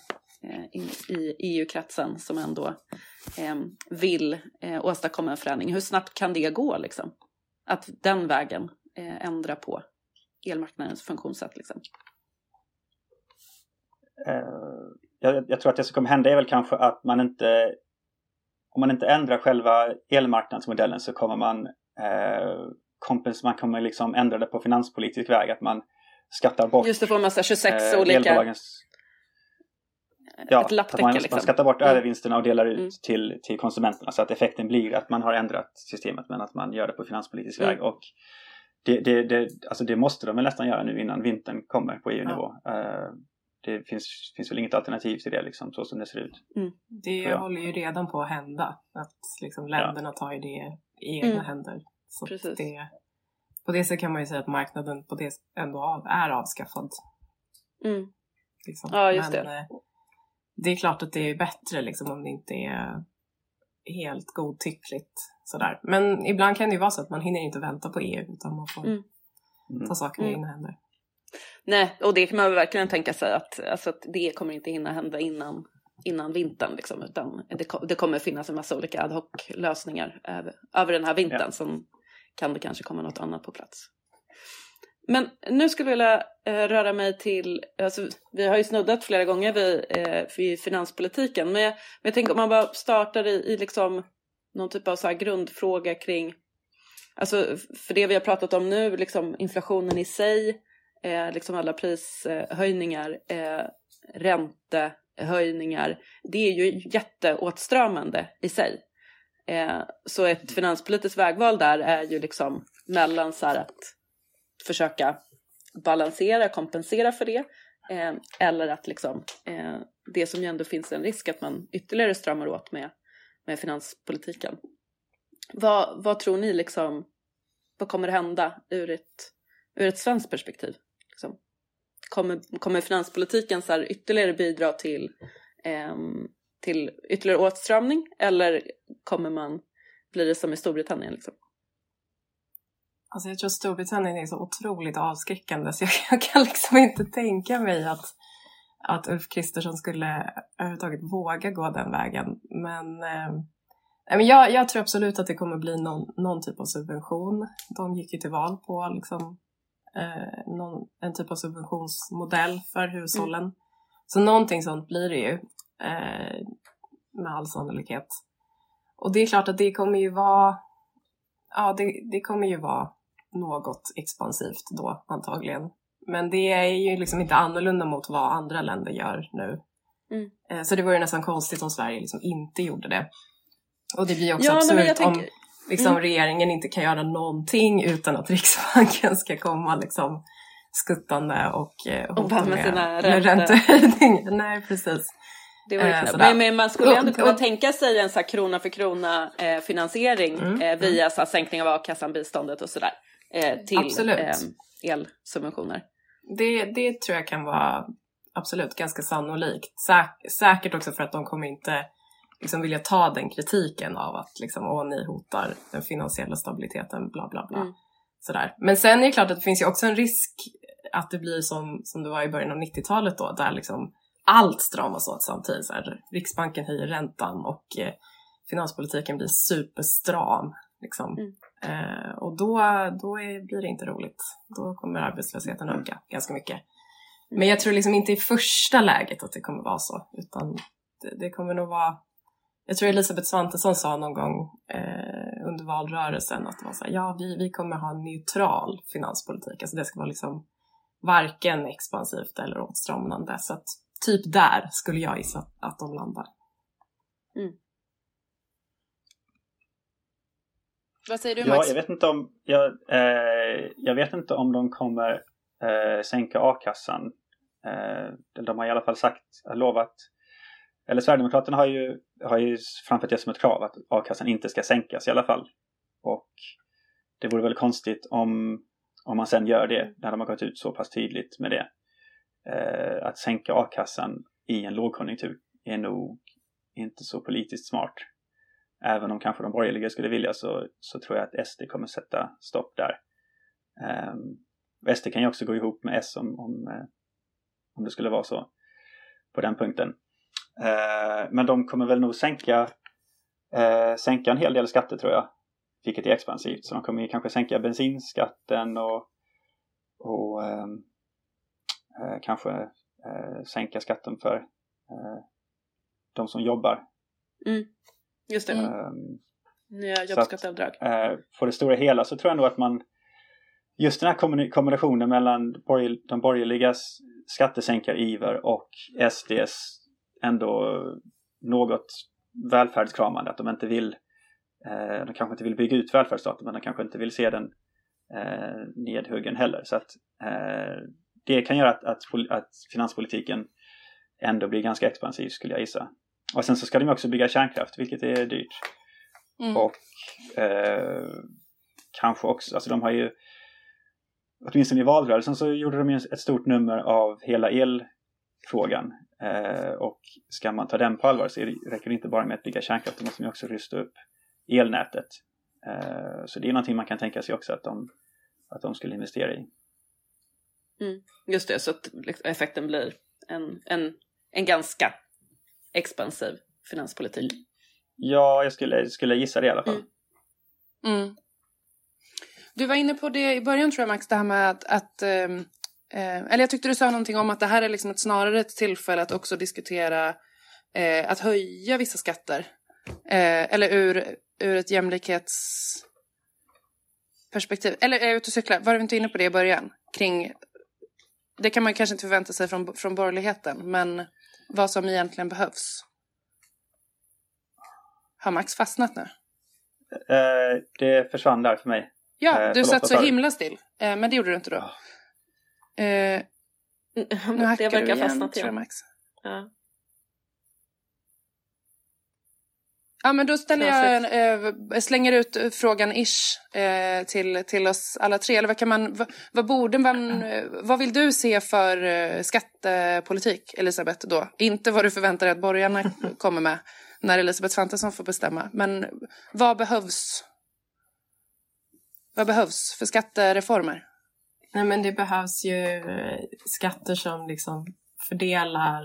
i EU-kretsen som ändå eh, vill eh, åstadkomma en förändring. Hur snabbt kan det gå liksom? Att den vägen ändra på elmarknadens funktionssätt liksom? Eh, jag, jag, tror att det som kommer hända är väl kanske att man inte om man inte ändrar själva elmarknadsmodellen så kommer man eh, kompens man kommer liksom ändra det på finanspolitisk väg att man skattar bort Just det, får massa 26 eh, olika Ja, ett lapptäcke, man, liksom. man skattar bort mm. övervinsterna och delar ut mm. till, till konsumenterna så att effekten blir att man har ändrat systemet men att man gör det på finanspolitisk mm. väg. Och det, det, det, alltså det måste de väl nästan göra nu innan vintern kommer på EU-nivå. Ja. Uh, det finns, finns väl inget alternativ till det liksom, så som det ser ut. Mm. Det håller ju redan på att hända. Att liksom, länderna ja. tar det i egna mm. händer. Så Precis. Det, på det sättet kan man ju säga att marknaden på det ändå av, är avskaffad. Mm. Liksom. Ja, just Men, det. Det är klart att det är bättre liksom, om det inte är helt godtyckligt sådär. Men ibland kan det ju vara så att man hinner inte vänta på EU utan man får mm. ta saken i mm. egna händer. Nej, och det kan man verkligen tänka sig att, alltså, att det kommer inte hinna hända innan, innan vintern liksom, utan det, det kommer finnas en massa olika ad hoc lösningar över, över den här vintern ja. som kan det kanske komma något annat på plats. Men nu skulle jag vilja eh, röra mig till, alltså, vi har ju snuddat flera gånger vid, eh, vid finanspolitiken, men jag, men jag tänker om man bara startar i, i liksom någon typ av så här grundfråga kring, alltså för det vi har pratat om nu, liksom inflationen i sig, eh, liksom alla prishöjningar, eh, räntehöjningar, det är ju jätteåtstramande i sig. Eh, så ett finanspolitiskt vägval där är ju liksom mellan så här att försöka balansera, kompensera för det. Eh, eller att liksom, eh, det som ju ändå finns en risk att man ytterligare stramar åt med, med finanspolitiken. Vad, vad tror ni liksom, vad kommer att hända ur ett, ur ett svenskt perspektiv? Liksom? Kommer, kommer finanspolitiken så här ytterligare bidra till, eh, till ytterligare åtstramning eller kommer man, blir det som i Storbritannien liksom? Alltså jag tror Storbritannien är så otroligt avskräckande så jag, jag kan liksom inte tänka mig att, att Ulf Kristersson skulle överhuvudtaget våga gå den vägen. Men, eh, men jag, jag, tror absolut att det kommer bli någon, någon typ av subvention. De gick ju till val på liksom, eh, någon, en typ av subventionsmodell för hushållen. Mm. Så någonting sånt blir det ju eh, med all sannolikhet. Och det är klart att det kommer ju vara Ja, det, det kommer ju vara något expansivt då antagligen. Men det är ju liksom inte annorlunda mot vad andra länder gör nu. Mm. Eh, så det vore nästan konstigt om Sverige liksom inte gjorde det. Och det blir också ja, absurt tänker... om liksom, mm. regeringen inte kan göra någonting utan att Riksbanken ska komma liksom, skuttande och eh, hota med, sina räntehöjningar. Nej, precis. Det var eh, men, men, man skulle ändå kunna tänka sig en så krona för krona eh, finansiering mm, eh, via mm. så sänkning av a-kassan, biståndet och sådär till eh, elsubventioner. Det, det tror jag kan vara absolut ganska sannolikt. Säk, säkert också för att de kommer inte liksom vilja ta den kritiken av att liksom, åh, ni hotar den finansiella stabiliteten, bla bla bla. Mm. Sådär. Men sen är det klart att det finns ju också en risk att det blir som, som det var i början av 90-talet då, där liksom allt stramas åt samtidigt. Så här, Riksbanken höjer räntan och eh, finanspolitiken blir superstram. Liksom. Mm. Eh, och då, då är, blir det inte roligt. Då kommer arbetslösheten öka ganska mycket. Men jag tror liksom inte i första läget att det kommer vara så, utan det, det kommer nog vara jag tror Elisabeth Svantesson sa någon gång eh, under valrörelsen att det var så här, ja, vi, vi kommer ha en neutral finanspolitik. Alltså det ska vara liksom varken expansivt eller åtstramande. Så att typ där skulle jag gissa att de landar. Mm. Vad säger du Max? Ja, jag vet inte om, jag, eh, jag vet inte om de kommer eh, sänka a-kassan. Eh, de har i alla fall sagt, lovat eller Sverigedemokraterna har ju, har ju framfört det som ett krav att a-kassan inte ska sänkas i alla fall. Och det vore väl konstigt om, om man sen gör det när de har gått ut så pass tydligt med det. Eh, att sänka a-kassan i en lågkonjunktur är nog inte så politiskt smart även om kanske de borgerliga skulle vilja så, så tror jag att SD kommer sätta stopp där. Ehm, um, SD kan ju också gå ihop med S om, om, eh, om det skulle vara så på den punkten. Uh, men de kommer väl nog sänka, uh, sänka en hel del skatter tror jag, vilket är expansivt. Så de kommer kanske sänka bensinskatten och, och um, uh, kanske sänka skatten för de som jobbar. Mm. Just det. Um, Nya jobbskatteavdrag. Eh, på det stora hela så tror jag nog att man just den här kombinationen mellan de borgerligas skattesänkariver och SDs ändå något välfärdskramande. Att de inte vill, eh, de kanske inte vill bygga ut välfärdsstaten men de kanske inte vill se den eh, nedhuggen heller. Så att eh, det kan göra att, att, att, finanspolitiken ändå blir ganska expansiv skulle jag gissa. Och sen så ska de också bygga kärnkraft vilket är dyrt. Mm. Och eh, kanske också, alltså de har ju åtminstone i valrörelsen så gjorde de ett stort nummer av hela elfrågan. Eh, och ska man ta den på allvar så räcker det inte bara med att bygga kärnkraft, då måste man också rusta upp elnätet. Eh, så det är någonting man kan tänka sig också att de, att de skulle investera i. Mm, just det, så att liksom effekten blir en, en, en ganska expansiv finanspolitik. Ja, jag skulle, skulle gissa det i alla fall. Mm. Mm. Du var inne på det i början tror jag Max, det här med att, att eh, eller jag tyckte du sa någonting om att det här är liksom ett snarare ett tillfälle att också diskutera eh, att höja vissa skatter. Eh, eller ur, ur ett jämlikhetsperspektiv. Eller är jag ute och cyklar? Var du inte inne på det i början? Kring, det kan man kanske inte förvänta sig från, från borgerligheten, men vad som egentligen behövs. Har Max fastnat nu? Eh, det försvann där för mig. Ja, eh, du satt så himla still. Eh, men det gjorde du inte då. Oh. Eh, nu hackar det verkar du igen, tror jag, Max. Ja. Ja, men då ställer jag, eh, slänger ut frågan ish eh, till, till oss alla tre. Eller vad, kan man, vad, vad borde man, eh, vad vill du se för eh, skattepolitik, Elisabeth, då? Inte vad du förväntar dig att borgarna kommer med när Elisabeth Svantesson får bestämma. Men vad behövs? Vad behövs för skattereformer? Nej men det behövs ju skatter som liksom fördelar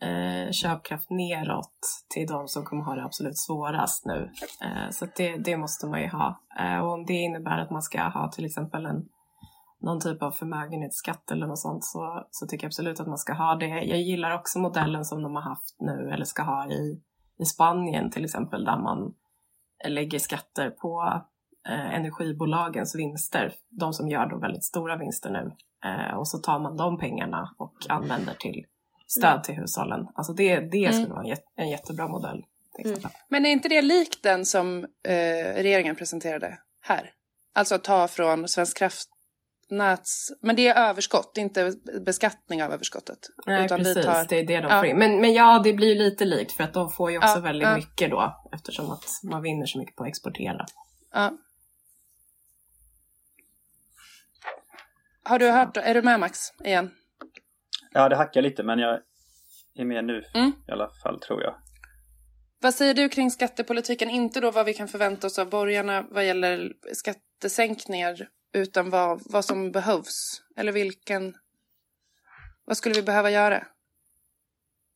eh, köpkraft neråt till de som kommer ha det absolut svårast nu. Eh, så det, det måste man ju ha. Eh, och om det innebär att man ska ha till exempel en någon typ av förmögenhetsskatt eller något sånt så, så tycker jag absolut att man ska ha det. Jag gillar också modellen som de har haft nu eller ska ha i i Spanien till exempel där man lägger skatter på eh, energibolagens vinster, de som gör då väldigt stora vinster nu. Eh, och så tar man de pengarna och använder till stöd mm. till hushållen. Alltså det, det mm. skulle vara en, en jättebra modell. Mm. Men är inte det likt den som eh, regeringen presenterade här? Alltså att ta från Svensk Kraft Nats, men det är överskott, inte beskattning av överskottet. Nej, precis. Tar... Det är det de ja. får in. Men, men ja, det blir lite likt för att de får ju också ja, väldigt ja. mycket då eftersom att man vinner så mycket på att exportera. Ja. Har du hört, är du med Max igen? Ja, det hackar lite men jag är med nu mm. i alla fall tror jag. Vad säger du kring skattepolitiken? Inte då vad vi kan förvänta oss av borgarna vad gäller skattesänkningar utan vad, vad som behövs? Eller vilken... Vad skulle vi behöva göra?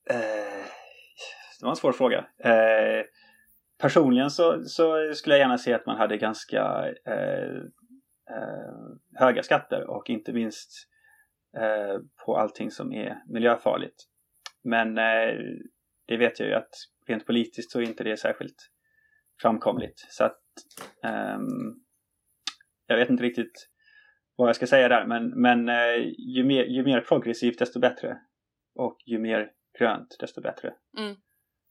Eh, det var en svår fråga. Eh, personligen så, så, skulle jag gärna se att man hade ganska eh, eh höga skatter och inte minst eh, på allting som är miljöfarligt. Men eh, det vet jag ju att rent politiskt så är inte det särskilt framkomligt. Så att um, jag vet inte riktigt vad jag ska säga där men, men eh, ju, mer, ju mer progressivt desto bättre. Och ju mer grönt desto bättre. Mm.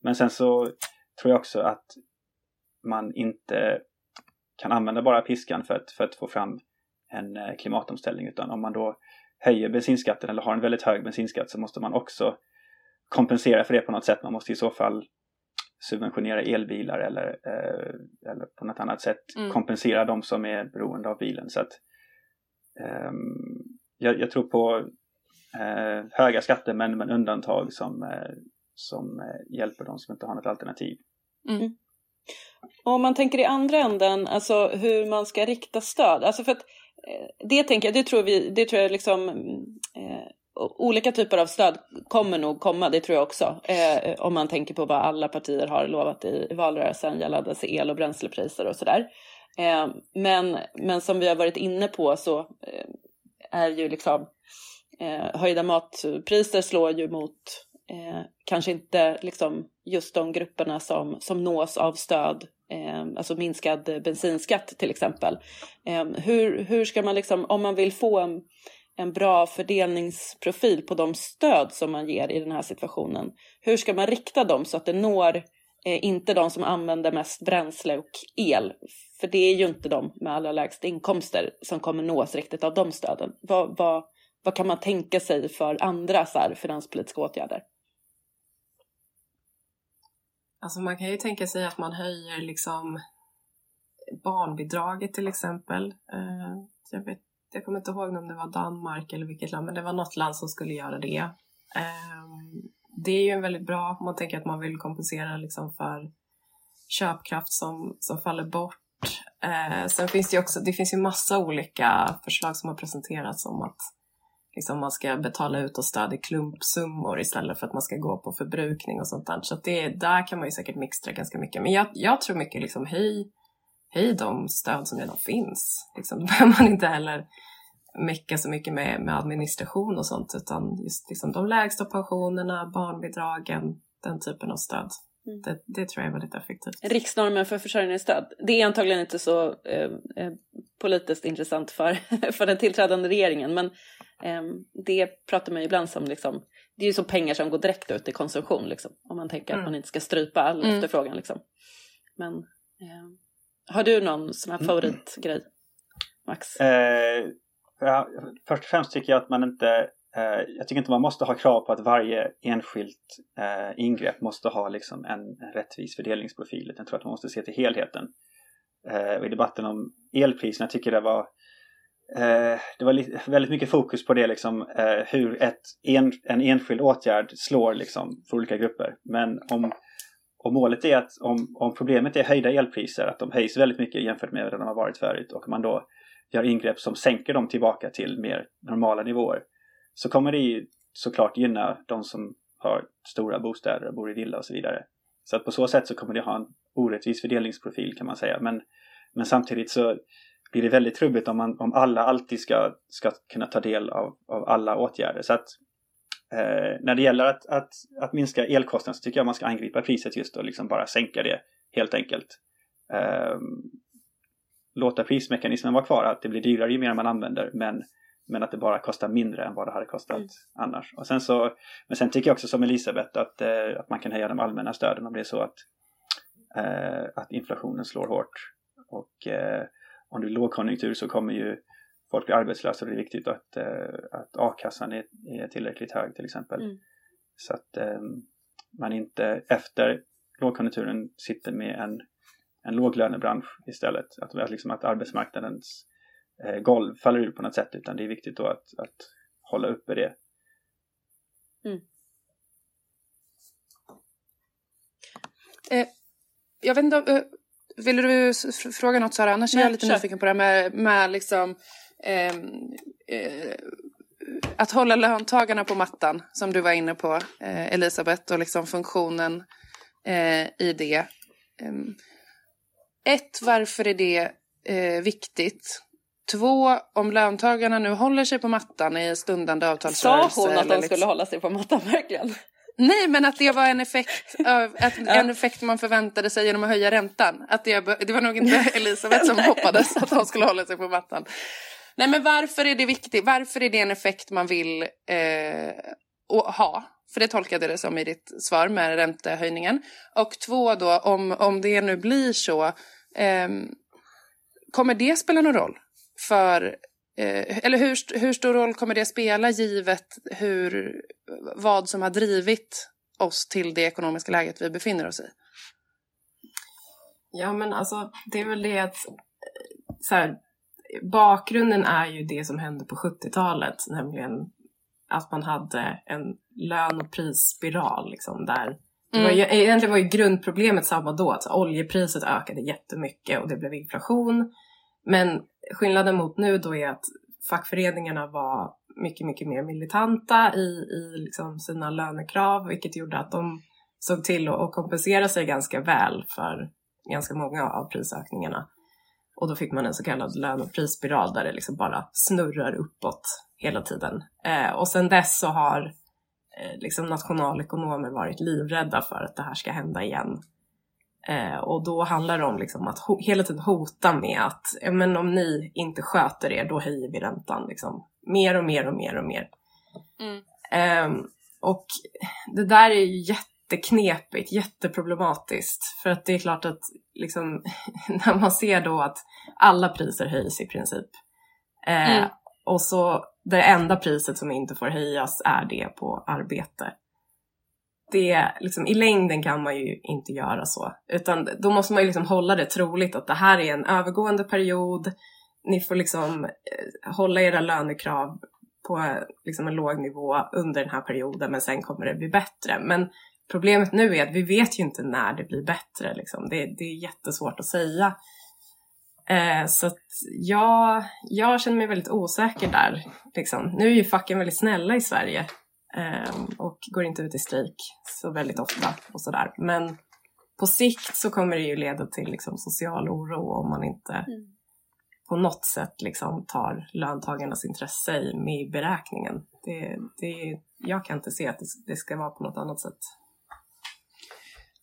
Men sen så tror jag också att man inte kan använda bara piskan för att, för att få fram en eh, klimatomställning utan om man då höjer bensinskatten eller har en väldigt hög bensinskatt så måste man också kompensera för det på något sätt. Man måste i så fall subventionera elbilar eller, eh, eller på något annat sätt mm. kompensera de som är beroende av bilen. Så att, eh, jag, jag, tror på eh, höga skatter men, men undantag som, eh, som eh, hjälper de som inte har något alternativ. Mm. mm. Om man tänker i andra änden, alltså hur man ska rikta stöd. Alltså för att Eh, det tänker jag, det tror, vi, det tror jag liksom eh, olika typer av stöd kommer nog komma, det tror jag också. Eh, om man tänker på vad alla partier har lovat i, valrörelsen gällande el och bränslepriser och sådär. Eh, men, men som vi har varit inne på så eh, är ju liksom eh, höjda matpriser slår ju mot eh, kanske inte liksom just de grupperna som, som nås av stöd, Ehm, alltså minskad bensinskatt till exempel. Eh, hur, hur ska man liksom, om man vill få en, en bra fördelningsprofil på de stöd som man ger i den här situationen, hur ska man rikta dem så att det når eh, inte de som använder mest bränsle och el? För det är ju inte de med allra lägst inkomster som kommer nås riktigt av de stöden. Vad, vad, vad kan man tänka sig för andra så här, finanspolitiska åtgärder? Alltså man kan ju tänka sig att man höjer liksom barnbidraget till exempel. Eh, jag, vet, jag kommer inte ihåg om det var Danmark eller vilket land, men det var något land som skulle göra det. Ehm, det är ju en väldigt bra, om man tänker att man vill kompensera liksom för köpkraft som, som faller bort. Eh, sen finns det ju också, det finns ju massa olika förslag som har presenterats om att liksom man ska betala ut och stöd i klumpsummor istället för att man ska gå på förbrukning och sånt där. Så det, där kan man ju säkert mixtra ganska mycket. Men jag, jag tror mycket liksom höj, höj de stöd som redan finns. Liksom, då behöver man inte heller mecka så mycket med, med administration och sånt utan just liksom de lägsta pensionerna, barnbidragen, den typen av stöd. Mm. Det, det, tror jag är väldigt effektivt. Riksnormen för försörjningsstöd. Det är antagligen inte så eh, eh politiskt intressant för, för den tillträdande regeringen men det pratar man ju ibland som liksom, det är ju så pengar som går direkt ut i konsumtion liksom, om man tänker mm. att man inte ska strypa all mm. efterfrågan liksom. Men eh, har du någon sån här mm. favoritgrej, Max? Eh, ja, först och främst tycker jag att man inte eh, jag tycker inte man måste ha krav på att varje enskilt eh, ingrepp måste ha liksom en, en rättvis fördelningsprofil. Jag tror att man måste se till helheten. Eh, I debatten om elpriserna tycker jag det var Eh, det var väldigt mycket fokus på det liksom eh, hur ett en, en enskild åtgärd slår liksom för olika grupper. Men om, om målet är att om, om problemet är höjda elpriser, att de höjs väldigt mycket jämfört med vad de har varit förut och man då gör ingrepp som sänker dem tillbaka till mer normala nivåer så kommer det ju såklart gynna de som har stora bostäder och bor i villa och så vidare. Så att på så sätt så kommer det ha en orättvis fördelningsprofil kan man säga. Men, men samtidigt så blir det väldigt trubbigt om, man, om alla alltid ska, ska kunna ta del av, av alla åtgärder. Så att eh, när det gäller att, att, att minska elkostnaden så tycker jag man ska angripa priset just och liksom bara sänka det helt enkelt. Eh, låta prismekanismen vara kvar, att det blir dyrare ju mer man använder men, men att det bara kostar mindre än vad det hade kostat mm. annars. Och sen så, men sen tycker jag också som Elisabeth att, eh, att man kan höja de allmänna stöden om det är så att, eh, att inflationen slår hårt. Och eh, om det är lågkonjunktur så kommer ju folk bli arbetslösa och det är viktigt att, eh, att a-kassan är, är tillräckligt hög till exempel. Mm. Så att eh, man inte efter lågkonjunkturen sitter med en, en låglönebransch istället. Att, liksom att arbetsmarknadens eh, golv faller ur på något sätt utan det är viktigt då att, att hålla uppe det. Mm. Eh, jag vet inte eh, vill du fråga något Sara? Annars är jag lite kör. nyfiken på det här med, med liksom eh, eh, att hålla löntagarna på mattan som du var inne på eh, Elisabeth och liksom funktionen eh, i det. Ehm, ett, varför är det eh, viktigt? Två, om löntagarna nu håller sig på mattan i stundande avtalsrörelse. Sa hon att de liksom... skulle hålla sig på mattan verkligen? Nej, men att det var en effekt, av, att, en effekt man förväntade sig genom att höja räntan. Att det, det var nog inte Elisabeth som hoppades att de skulle hålla sig på mattan. Nej, men varför är det viktigt? Varför är det en effekt man vill eh, ha? För det tolkade det som i ditt svar med räntehöjningen. Och två då, om, om det nu blir så, eh, kommer det spela någon roll för eller hur, hur stor roll kommer det spela givet hur, vad som har drivit oss till det ekonomiska läget vi befinner oss i? Ja, men alltså det är väl det att så här, bakgrunden är ju det som hände på 70-talet, nämligen att man hade en lön och prisspiral liksom där det var ju, mm. egentligen var ju grundproblemet samma då, att oljepriset ökade jättemycket och det blev inflation. Men skillnaden mot nu då är att fackföreningarna var mycket, mycket mer militanta i, i liksom sina lönekrav, vilket gjorde att de såg till att kompensera sig ganska väl för ganska många av prisökningarna. Och då fick man en så kallad lön och prisspiral där det liksom bara snurrar uppåt hela tiden. Eh, och sen dess så har eh, liksom nationalekonomer varit livrädda för att det här ska hända igen. Eh, och då handlar det om liksom att hela tiden hota med att men om ni inte sköter er, då höjer vi räntan. Liksom. Mer och mer och mer och mer. Mm. Ehm, och det där är ju jätteknepigt, jätteproblematiskt. För att det är klart att liksom, när man ser då att alla priser höjs i princip. Eh, Mm. Och så det enda priset som inte får höjas är det på arbete. Det, liksom, I längden kan man ju inte göra så. Utan då måste man ju liksom hålla det troligt att det här är en övergående period. Ni får liksom eh, hålla era lönekrav på liksom en låg nivå under den här perioden men sen kommer det bli bättre. Men problemet nu är att vi vet ju inte när det blir bättre. Liksom. Det, det är jättesvårt att säga. Eh, så att jag, jag känner mig väldigt osäker där. Liksom. Nu är ju facken väldigt snälla i Sverige och går inte ut i strejk så väldigt ofta och sådär. Men på sikt så kommer det ju leda till liksom, social oro om man inte på något sätt liksom, tar löntagarnas intresse med i beräkningen. Det, det, jag kan inte se att det, det ska vara på något annat sätt.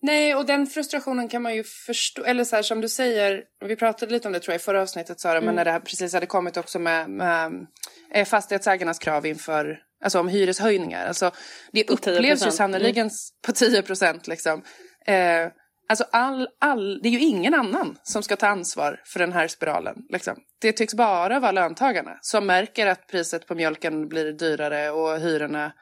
Nej, och den frustrationen kan man ju förstå. Eller så här som du säger, vi pratade lite om det tror jag i förra avsnittet Sara, Mm. men när det här precis hade kommit också med, med eh, fastighetsägarnas krav inför, alltså om hyreshöjningar. Alltså det På 10%, upplevs ju sannoliken s- på 10 procent liksom. Eh, alltså all, all, det är ju ingen annan som ska ta ansvar för den här spiralen. Liksom. Det tycks bara vara löntagarna som märker att priset på mjölken blir dyrare och hyrorna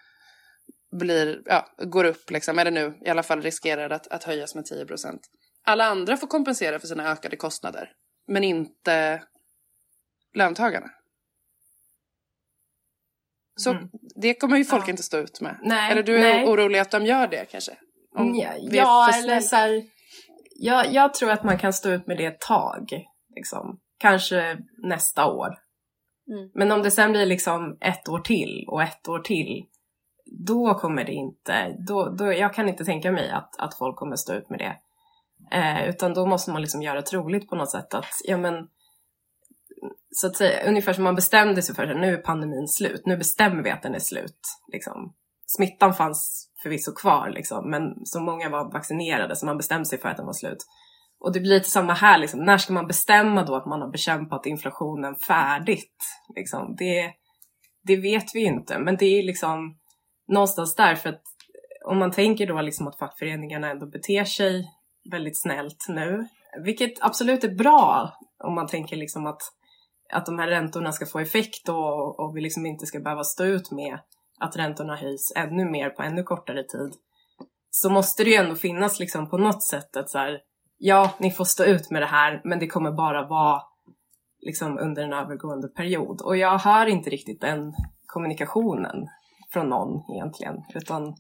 blir, ja, går upp, liksom, eller nu i alla fall riskerar att, att höjas med 10 procent. Alla andra får kompensera för sina ökade kostnader, men inte löntagarna. Så Mm. det kommer ju folk Ja. inte stå ut med. Nej, eller du är nej. orolig att de gör det kanske? Om Ja, är ja för eller så här, jag, jag tror att man kan stå ut med det ett tag. Liksom. Kanske nästa år. Mm. Men om det sen blir liksom ett år till och ett år till, då kommer det inte, då, då, jag kan inte tänka mig att, att folk kommer stå ut med det. Eh, utan då måste man liksom göra troligt på något sätt att, ja men, så att säga, ungefär som man bestämde sig för att nu är pandemin slut, nu bestämmer vi att den är slut. Liksom. Smittan fanns förvisso kvar, liksom, men så många var vaccinerade så man bestämde sig för att den var slut. Och det blir lite samma här, liksom. när ska man bestämma då att man har bekämpat inflationen färdigt? Liksom? Det, det vet vi ju inte, men det är liksom någonstans där, för att om man tänker då liksom att fackföreningarna ändå beter sig väldigt snällt nu, vilket absolut är bra om man tänker liksom att, att de här räntorna ska få effekt och, och vi liksom inte ska behöva stå ut med att räntorna höjs ännu mer på ännu kortare tid. Så måste det ju ändå finnas liksom på något sätt att så här, ja, ni får stå ut med det här, men det kommer bara vara liksom under en övergående period. Och jag hör inte riktigt den kommunikationen från någon egentligen, utan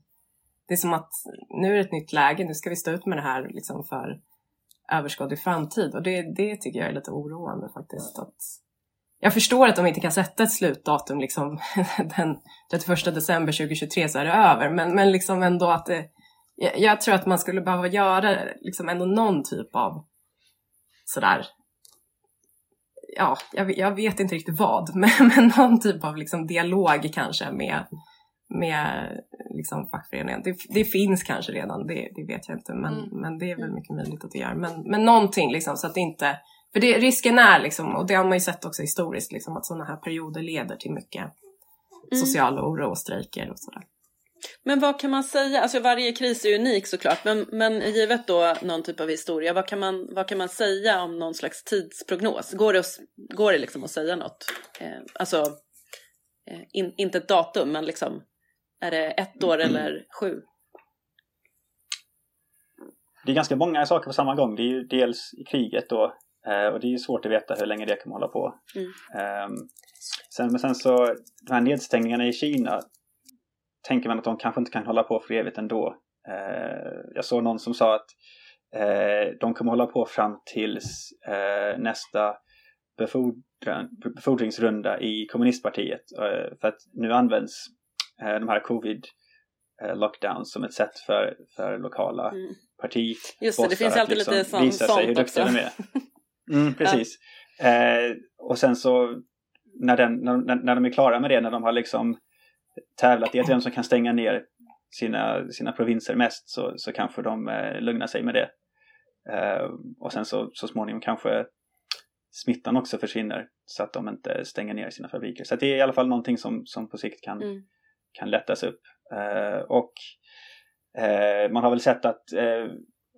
det är som att nu är det ett nytt läge, nu ska vi stå ut med det här liksom för överskådlig framtid. Och det, det tycker jag är lite oroande faktiskt. Att jag förstår att de inte kan sätta ett slutdatum liksom den 31 december 2023 så är det över, men, men liksom ändå att det, jag, jag tror att man skulle behöva göra liksom ändå någon typ av sådär ja, jag, jag vet inte riktigt vad, men, men någon typ av liksom dialog kanske med, med liksom fackföreningen. Det, det finns kanske redan, det, det vet jag inte, men, Mm. men det är väl mycket möjligt att det gör. Men, men någonting liksom så att det inte, för det, risken är liksom, och det har man ju sett också historiskt, liksom, att sådana här perioder leder till mycket Mm. social oro och strejker och sådär. Men vad kan man säga, alltså varje kris är unik såklart, men, men givet då någon typ av historia, vad kan, man, vad kan man säga om någon slags tidsprognos? Går det, att, går det liksom att säga något? Eh, alltså, eh, in, inte ett datum, men liksom, är det ett år eller sju? Det är ganska många saker på samma gång. Det är ju dels i kriget då och det är ju svårt att veta hur länge det kommer hålla på. Mm. Ehm, sen, men sen så, de här nedstängningarna i Kina tänker man att de kanske inte kan hålla på för evigt ändå. Eh, jag såg någon som sa att eh, de kommer hålla på fram tills eh, nästa befordringsrunda i kommunistpartiet. Eh, för att nu används eh, de här covid eh, lockdowns som ett sätt för, för lokala Mm. parti Just det, det finns alltid lite sån- visa sig hur sånt duktiga också. de är. Mm, precis. Eh, och sen så när, den, när, när när de är klara med det, när de har liksom tävlat i att vem som kan stänga ner sina, sina provinser mest så, så kanske de eh, lugnar sig med det. Eh, och sen så, så småningom kanske smittan också försvinner så att de inte stänger ner sina fabriker. Så det är i alla fall någonting som, som på sikt kan, Mm. kan lättas upp. Eh, och eh, man har väl sett att, eh,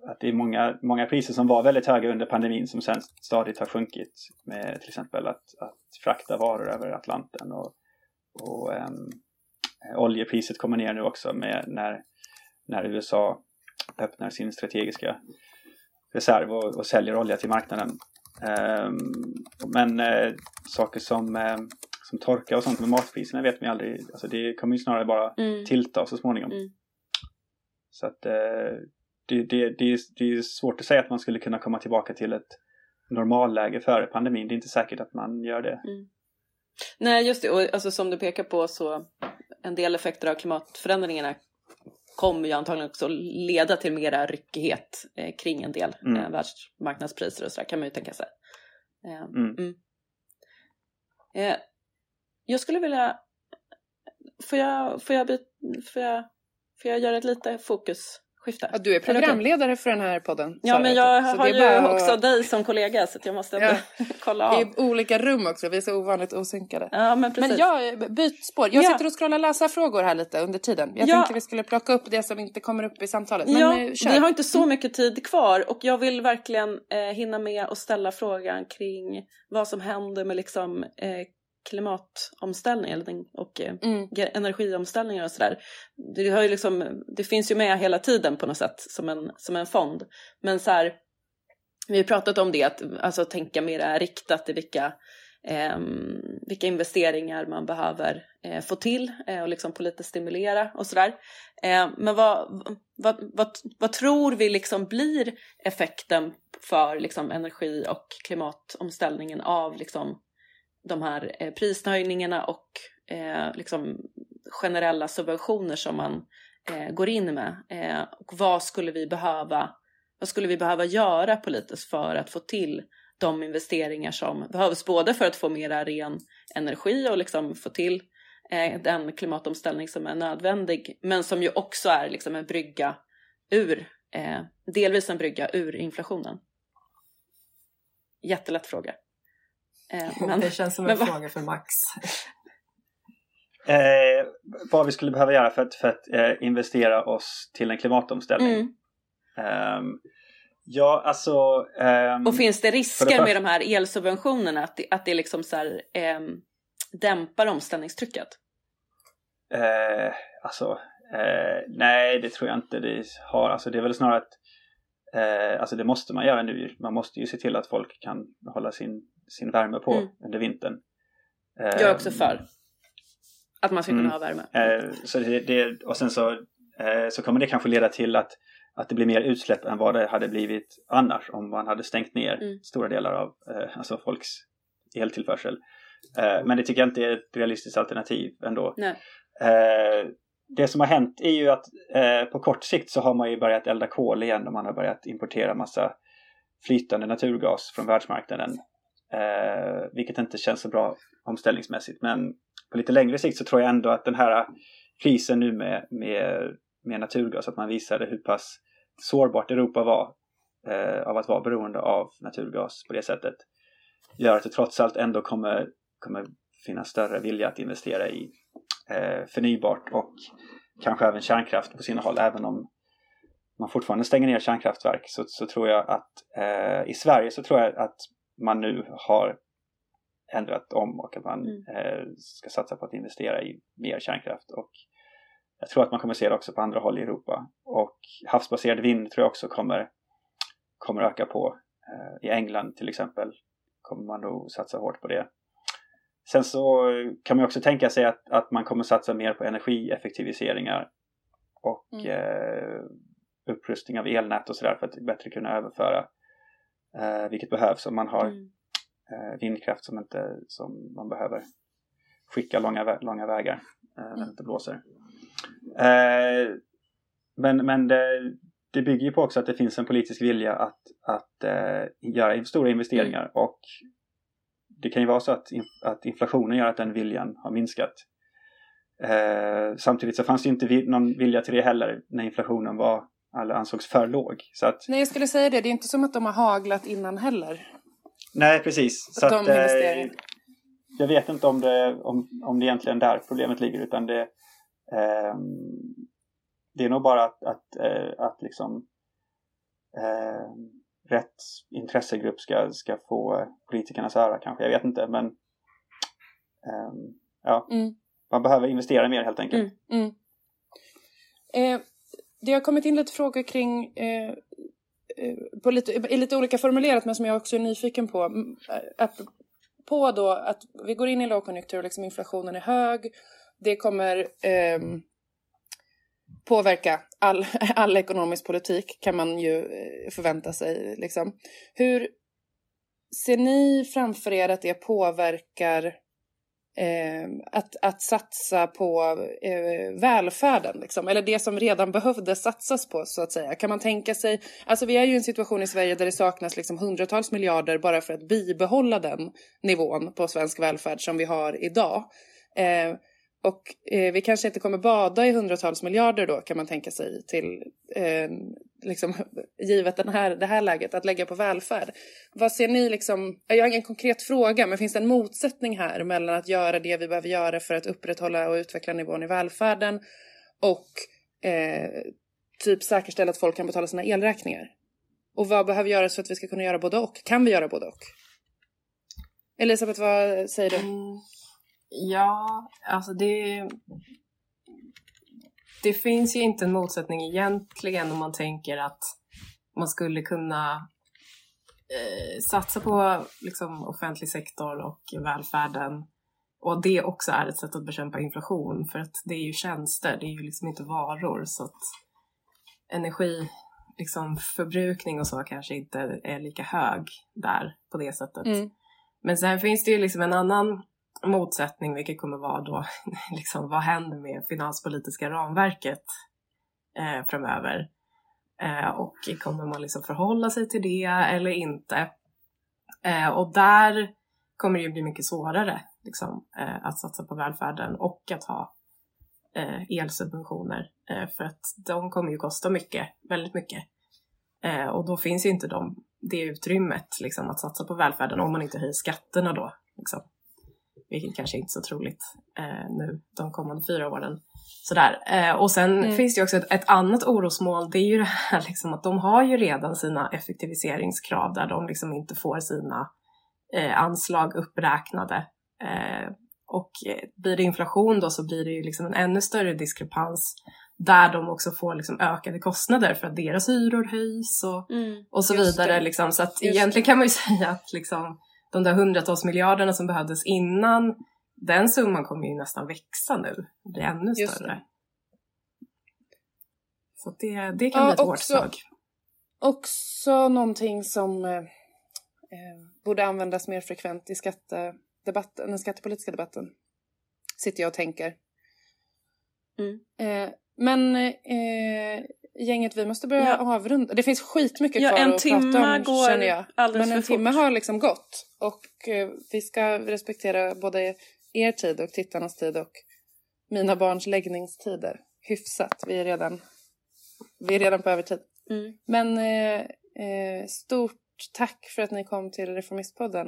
att det är många, många priser som var väldigt höga under pandemin som sen stadigt har sjunkit. Med till exempel att, att frakta varor över Atlanten och, och ehm, oljepriset kommer ner nu också med när, när USA öppnar sin strategiska reserv och, och säljer olja till marknaden. Ehm, men eh, saker som, eh, som torka och sånt med matpriserna vet man ju aldrig. Alltså det kommer ju snarare bara Mm. tillta så småningom. Mm. Så att eh, det, det, det, är, det är svårt att säga att man skulle kunna komma tillbaka till ett normalläge före pandemin. Det är inte säkert att man gör det. Nej, just det. Och alltså, som du pekar på så en del effekter av klimatförändringarna kommer ju antagligen också leda till mera ryckighet eh, kring en del Mm. eh, världsmarknadspriser och sådär kan man ju tänka sig. Eh, Mm. Eh, jag skulle vilja... Får jag, får jag, får jag, får jag göra ett lite fokusskifte? Ja, du är programledare för den här podden. Ja, men jag så har ju bara också att- dig som kollega så att jag måste ändå kolla av. I olika rum också, vi är så ovanligt osynkade. Ja, men precis. Men jag, byt spår. Jag Ja. sitter och scrollar läsarfrågor här lite under tiden. Jag Ja. tänkte vi skulle plocka upp det som inte kommer upp i samtalet. Men ja, eh, kör. vi har inte så mycket tid kvar och jag vill verkligen eh, hinna med att ställa frågan kring vad som händer med liksom, eh, den- och eh, Mm. energiomställningar och sådär. Det, har ju liksom, det finns ju med hela tiden på något sätt som en, som en fond. Men så här, vi har pratat om det, att alltså, tänka mer riktat i vilka, ehm, vilka investeringar man behöver eh, få till eh, och liksom politiskt stimulera och sådär. Eh, men vad, vad, vad, vad tror vi liksom blir effekten för liksom energi och klimatomställningen av liksom de här eh, prishöjningarna och eh, liksom generella subventioner som man eh, går in med? Eh, och vad skulle vi behöva vad skulle vi behöva göra politiskt för att få till de investeringar som behövs både för att få mera ren energi och liksom få till eh, den klimatomställning som är nödvändig men som ju också är liksom en brygga ur, eh, delvis en brygga ur inflationen. Jättelätt fråga. Eh, men, det känns som men en vad- fråga för Max. Eh, vad vi skulle behöva göra för att, för att eh, investera oss till en klimatomställning. mm. Ehm, ja, alltså... ehm, Och finns det det risker första- med de här elsubventionerna att det, att det liksom så här, ehm, dämpar omställningstrycket? Eh, alltså, eh, nej det tror jag inte det har. Alltså det är väl snarare att eh, alltså det måste man göra nu. Man måste ju se till att folk kan hålla sin, sin värme på Mm. under vintern. Jag är också Ehm, för att man ska kunna Mm. ha värme. Eh, så det, det, och sen så, eh, så kommer det kanske leda till att, att det blir mer utsläpp än vad det hade blivit annars om man hade stängt ner Mm. stora delar av eh, alltså folks eltillförsel. Eh, men det tycker jag inte är ett realistiskt alternativ ändå. Nej. Det som har hänt är ju att på kort sikt så har man ju börjat elda kol igen och man har börjat importera massa flytande naturgas från världsmarknaden. Eh, vilket inte känns så bra omställningsmässigt. Men på lite längre sikt så tror jag ändå att den här krisen nu med, med, med naturgas, att man visade hur pass sårbart Europa var eh, av att vara beroende av naturgas på det sättet, gör att det trots allt ändå kommer, kommer finnas större vilja att investera i eh, förnybart och kanske även kärnkraft på sina håll, även om man fortfarande stänger ner kärnkraftverk så, så tror jag att eh, i Sverige så tror jag att man nu har ändrat om och att man Mm. eh, ska satsa på att investera i mer kärnkraft. Och jag tror att man kommer se det också på andra håll i Europa. Och havsbaserad vind tror jag också kommer, kommer öka på. Eh, I England till exempel kommer man nog satsa hårt på det. Sen så kan man också tänka sig att, att man kommer satsa mer på energieffektiviseringar och Mm. eh, upprustning av elnät och sådär för att bättre kunna överföra eh, vilket behövs om man har Mm. eh, vindkraft som, inte, som man behöver skicka långa, långa vägar eh, när Mm. det inte blåser. Eh, men men det, det bygger ju på också att det finns en politisk vilja att, att eh, göra stora investeringar och det kan ju vara så att, att inflationen gör att den viljan har minskat. Eh, samtidigt så fanns det inte någon vilja till det heller när inflationen var, eller ansågs för låg. Så att, Nej, jag skulle säga det. Det är inte som att de har haglat innan heller. nej, precis. Så att, eh, jag vet inte om det, om, om det egentligen är där problemet ligger utan det, ehm, det är nog bara att, att, eh, att liksom ehm, rätt intressegrupp ska, ska få politikernas öra kanske. Jag vet inte men ehm, ja, Mm. man behöver investera mer helt enkelt. Mm. Mm. Det har kommit in lite frågor kring eh, eh, på lite, i lite olika formulerat men som jag också är nyfiken på. Mm, eh, att, På då att vi går in i lågkonjunktur och liksom inflationen är hög. Det kommer eh, påverka all, all ekonomisk politik kan man ju eh, förvänta sig. Liksom. Hur ser ni framför er att det påverkar eh, att, att satsa på eh, välfärden, liksom. eller det som redan behövde satsas på så att säga. Kan man tänka sig, alltså vi är ju i en situation i Sverige där det saknas liksom hundratals miljarder bara för att bibehålla den nivån på svensk välfärd som vi har idag. Eh, och eh, vi kanske inte kommer bada i hundratals miljarder då kan man tänka sig till, eh, liksom, givet den här, det här läget, att lägga på välfärd. Vad ser ni liksom, jag har ingen konkret fråga, men finns det en motsättning här mellan att göra det vi behöver göra för att upprätthålla och utveckla nivån i välfärden och eh, typ säkerställa att folk kan betala sina elräkningar? Och vad behöver göras för att vi ska kunna göra både och? Kan vi göra både och? Elisabeth, vad säger du? Mm, ja, alltså det... Det finns ju inte en motsättning egentligen om man tänker att man skulle kunna eh, satsa på liksom, offentlig sektor och välfärden och det också är ett sätt att bekämpa inflation för att det är ju tjänster, det är ju liksom inte varor så att energi liksom, förbrukning och så kanske inte är lika hög där på det sättet. Mm. Men sen finns det ju liksom en annan motsättning, vilket kommer vara då, liksom, vad händer med finanspolitiska ramverket eh, framöver? Eh, och kommer man liksom förhålla sig till det eller inte? Eh, och där kommer det ju bli mycket svårare liksom, eh, att satsa på välfärden och att ha eh, elsubventioner. Eh, för att de kommer ju kosta mycket, väldigt mycket. Eh, och då finns ju inte de, det utrymmet liksom, att satsa på välfärden om man inte höjer skatterna då. Liksom. Vilket kanske inte är så troligt eh, nu de kommande fyra åren. Sådär. Eh, och sen Mm. finns det ju också ett, ett annat orosmål. Det är ju det här liksom, att de har ju redan sina effektiviseringskrav där de liksom inte får sina eh, anslag uppräknade. Eh, och eh, blir det inflation då så blir det ju liksom en ännu större diskrepans där de också får liksom ökade kostnader för att deras hyror höjs och, Mm. och så vidare. det. Liksom. Så att Just egentligen kan man ju säga att liksom, de där hundratals miljarderna som behövdes innan, den summan kommer ju nästan växa nu. Det blir ännu större. det. Så det, det kan Ja, bli ett hårt också- slag. Också någonting som eh, eh, borde användas mer frekvent i skattedebatten, den skattepolitiska debatten. Sitter jag och tänker. Mm. Eh, men eh, gänget, vi måste börja Ja. avrunda. Det finns skitmycket Ja, kvar en att timme prata om går känner jag. Men en timme fort. har liksom gått. Och eh, vi ska respektera både er tid och tittarnas tid och mina barns läggningstider. Hyfsat. Vi är redan, vi är redan på övertid. Mm. Men eh, eh, stort tack för att ni kom till Reformistpodden,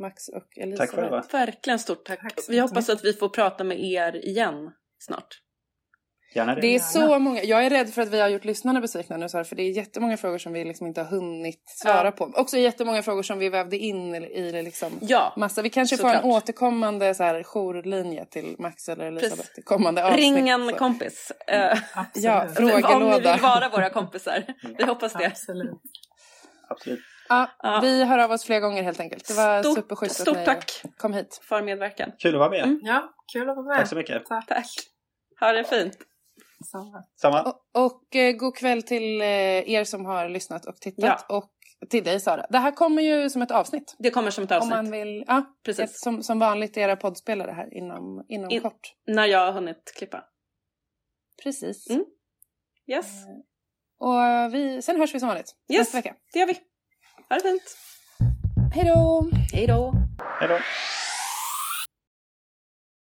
Max och Elisabeth. Tack själva. Verkligen stort tack. Tack Vi hoppas att vi får prata med er igen snart. Gärna det. Det är Gärna. så många, jag är rädd för att vi har gjort lyssnarna besvikna nu så här, för det är jättemånga frågor som vi liksom inte har hunnit svara Ja. på. Också jättemånga frågor som vi vävde in i, det liksom Ja, massa. Vi kanske får Såklart. en återkommande så här, jourlinje till Max eller Elisabeth Precis. kommande avsnitt. ring en så. kompis. Eh, Absolut. Ja, om ni Frågelåda. vill vara våra kompisar. Vi hoppas det. Absolut. Absolut. Ja, Ja. Vi hör av oss fler gånger helt enkelt. Det var Stort, superschysst att stort ni tack kom hit. för medverkan. Kul att vara med. Mm. Ja, kul att vara med. Tack så mycket. Tack. Tack. Ha det fint. Samma. Samma. Och, och eh, god kväll till eh, er som har lyssnat och tittat. Och till dig Sara. Det här kommer ju som ett avsnitt. Det kommer som ett Om avsnitt. man vill, ja, Precis. ett, som, som vanligt i era poddspelare här inom, inom In- kort. När jag har hunnit klippa. Precis. Mm. Yes, Och vi, sen hörs vi som vanligt Yes. nästa vecka. det gör vi. Ha det fint. Hej då! Hej då. Hej då.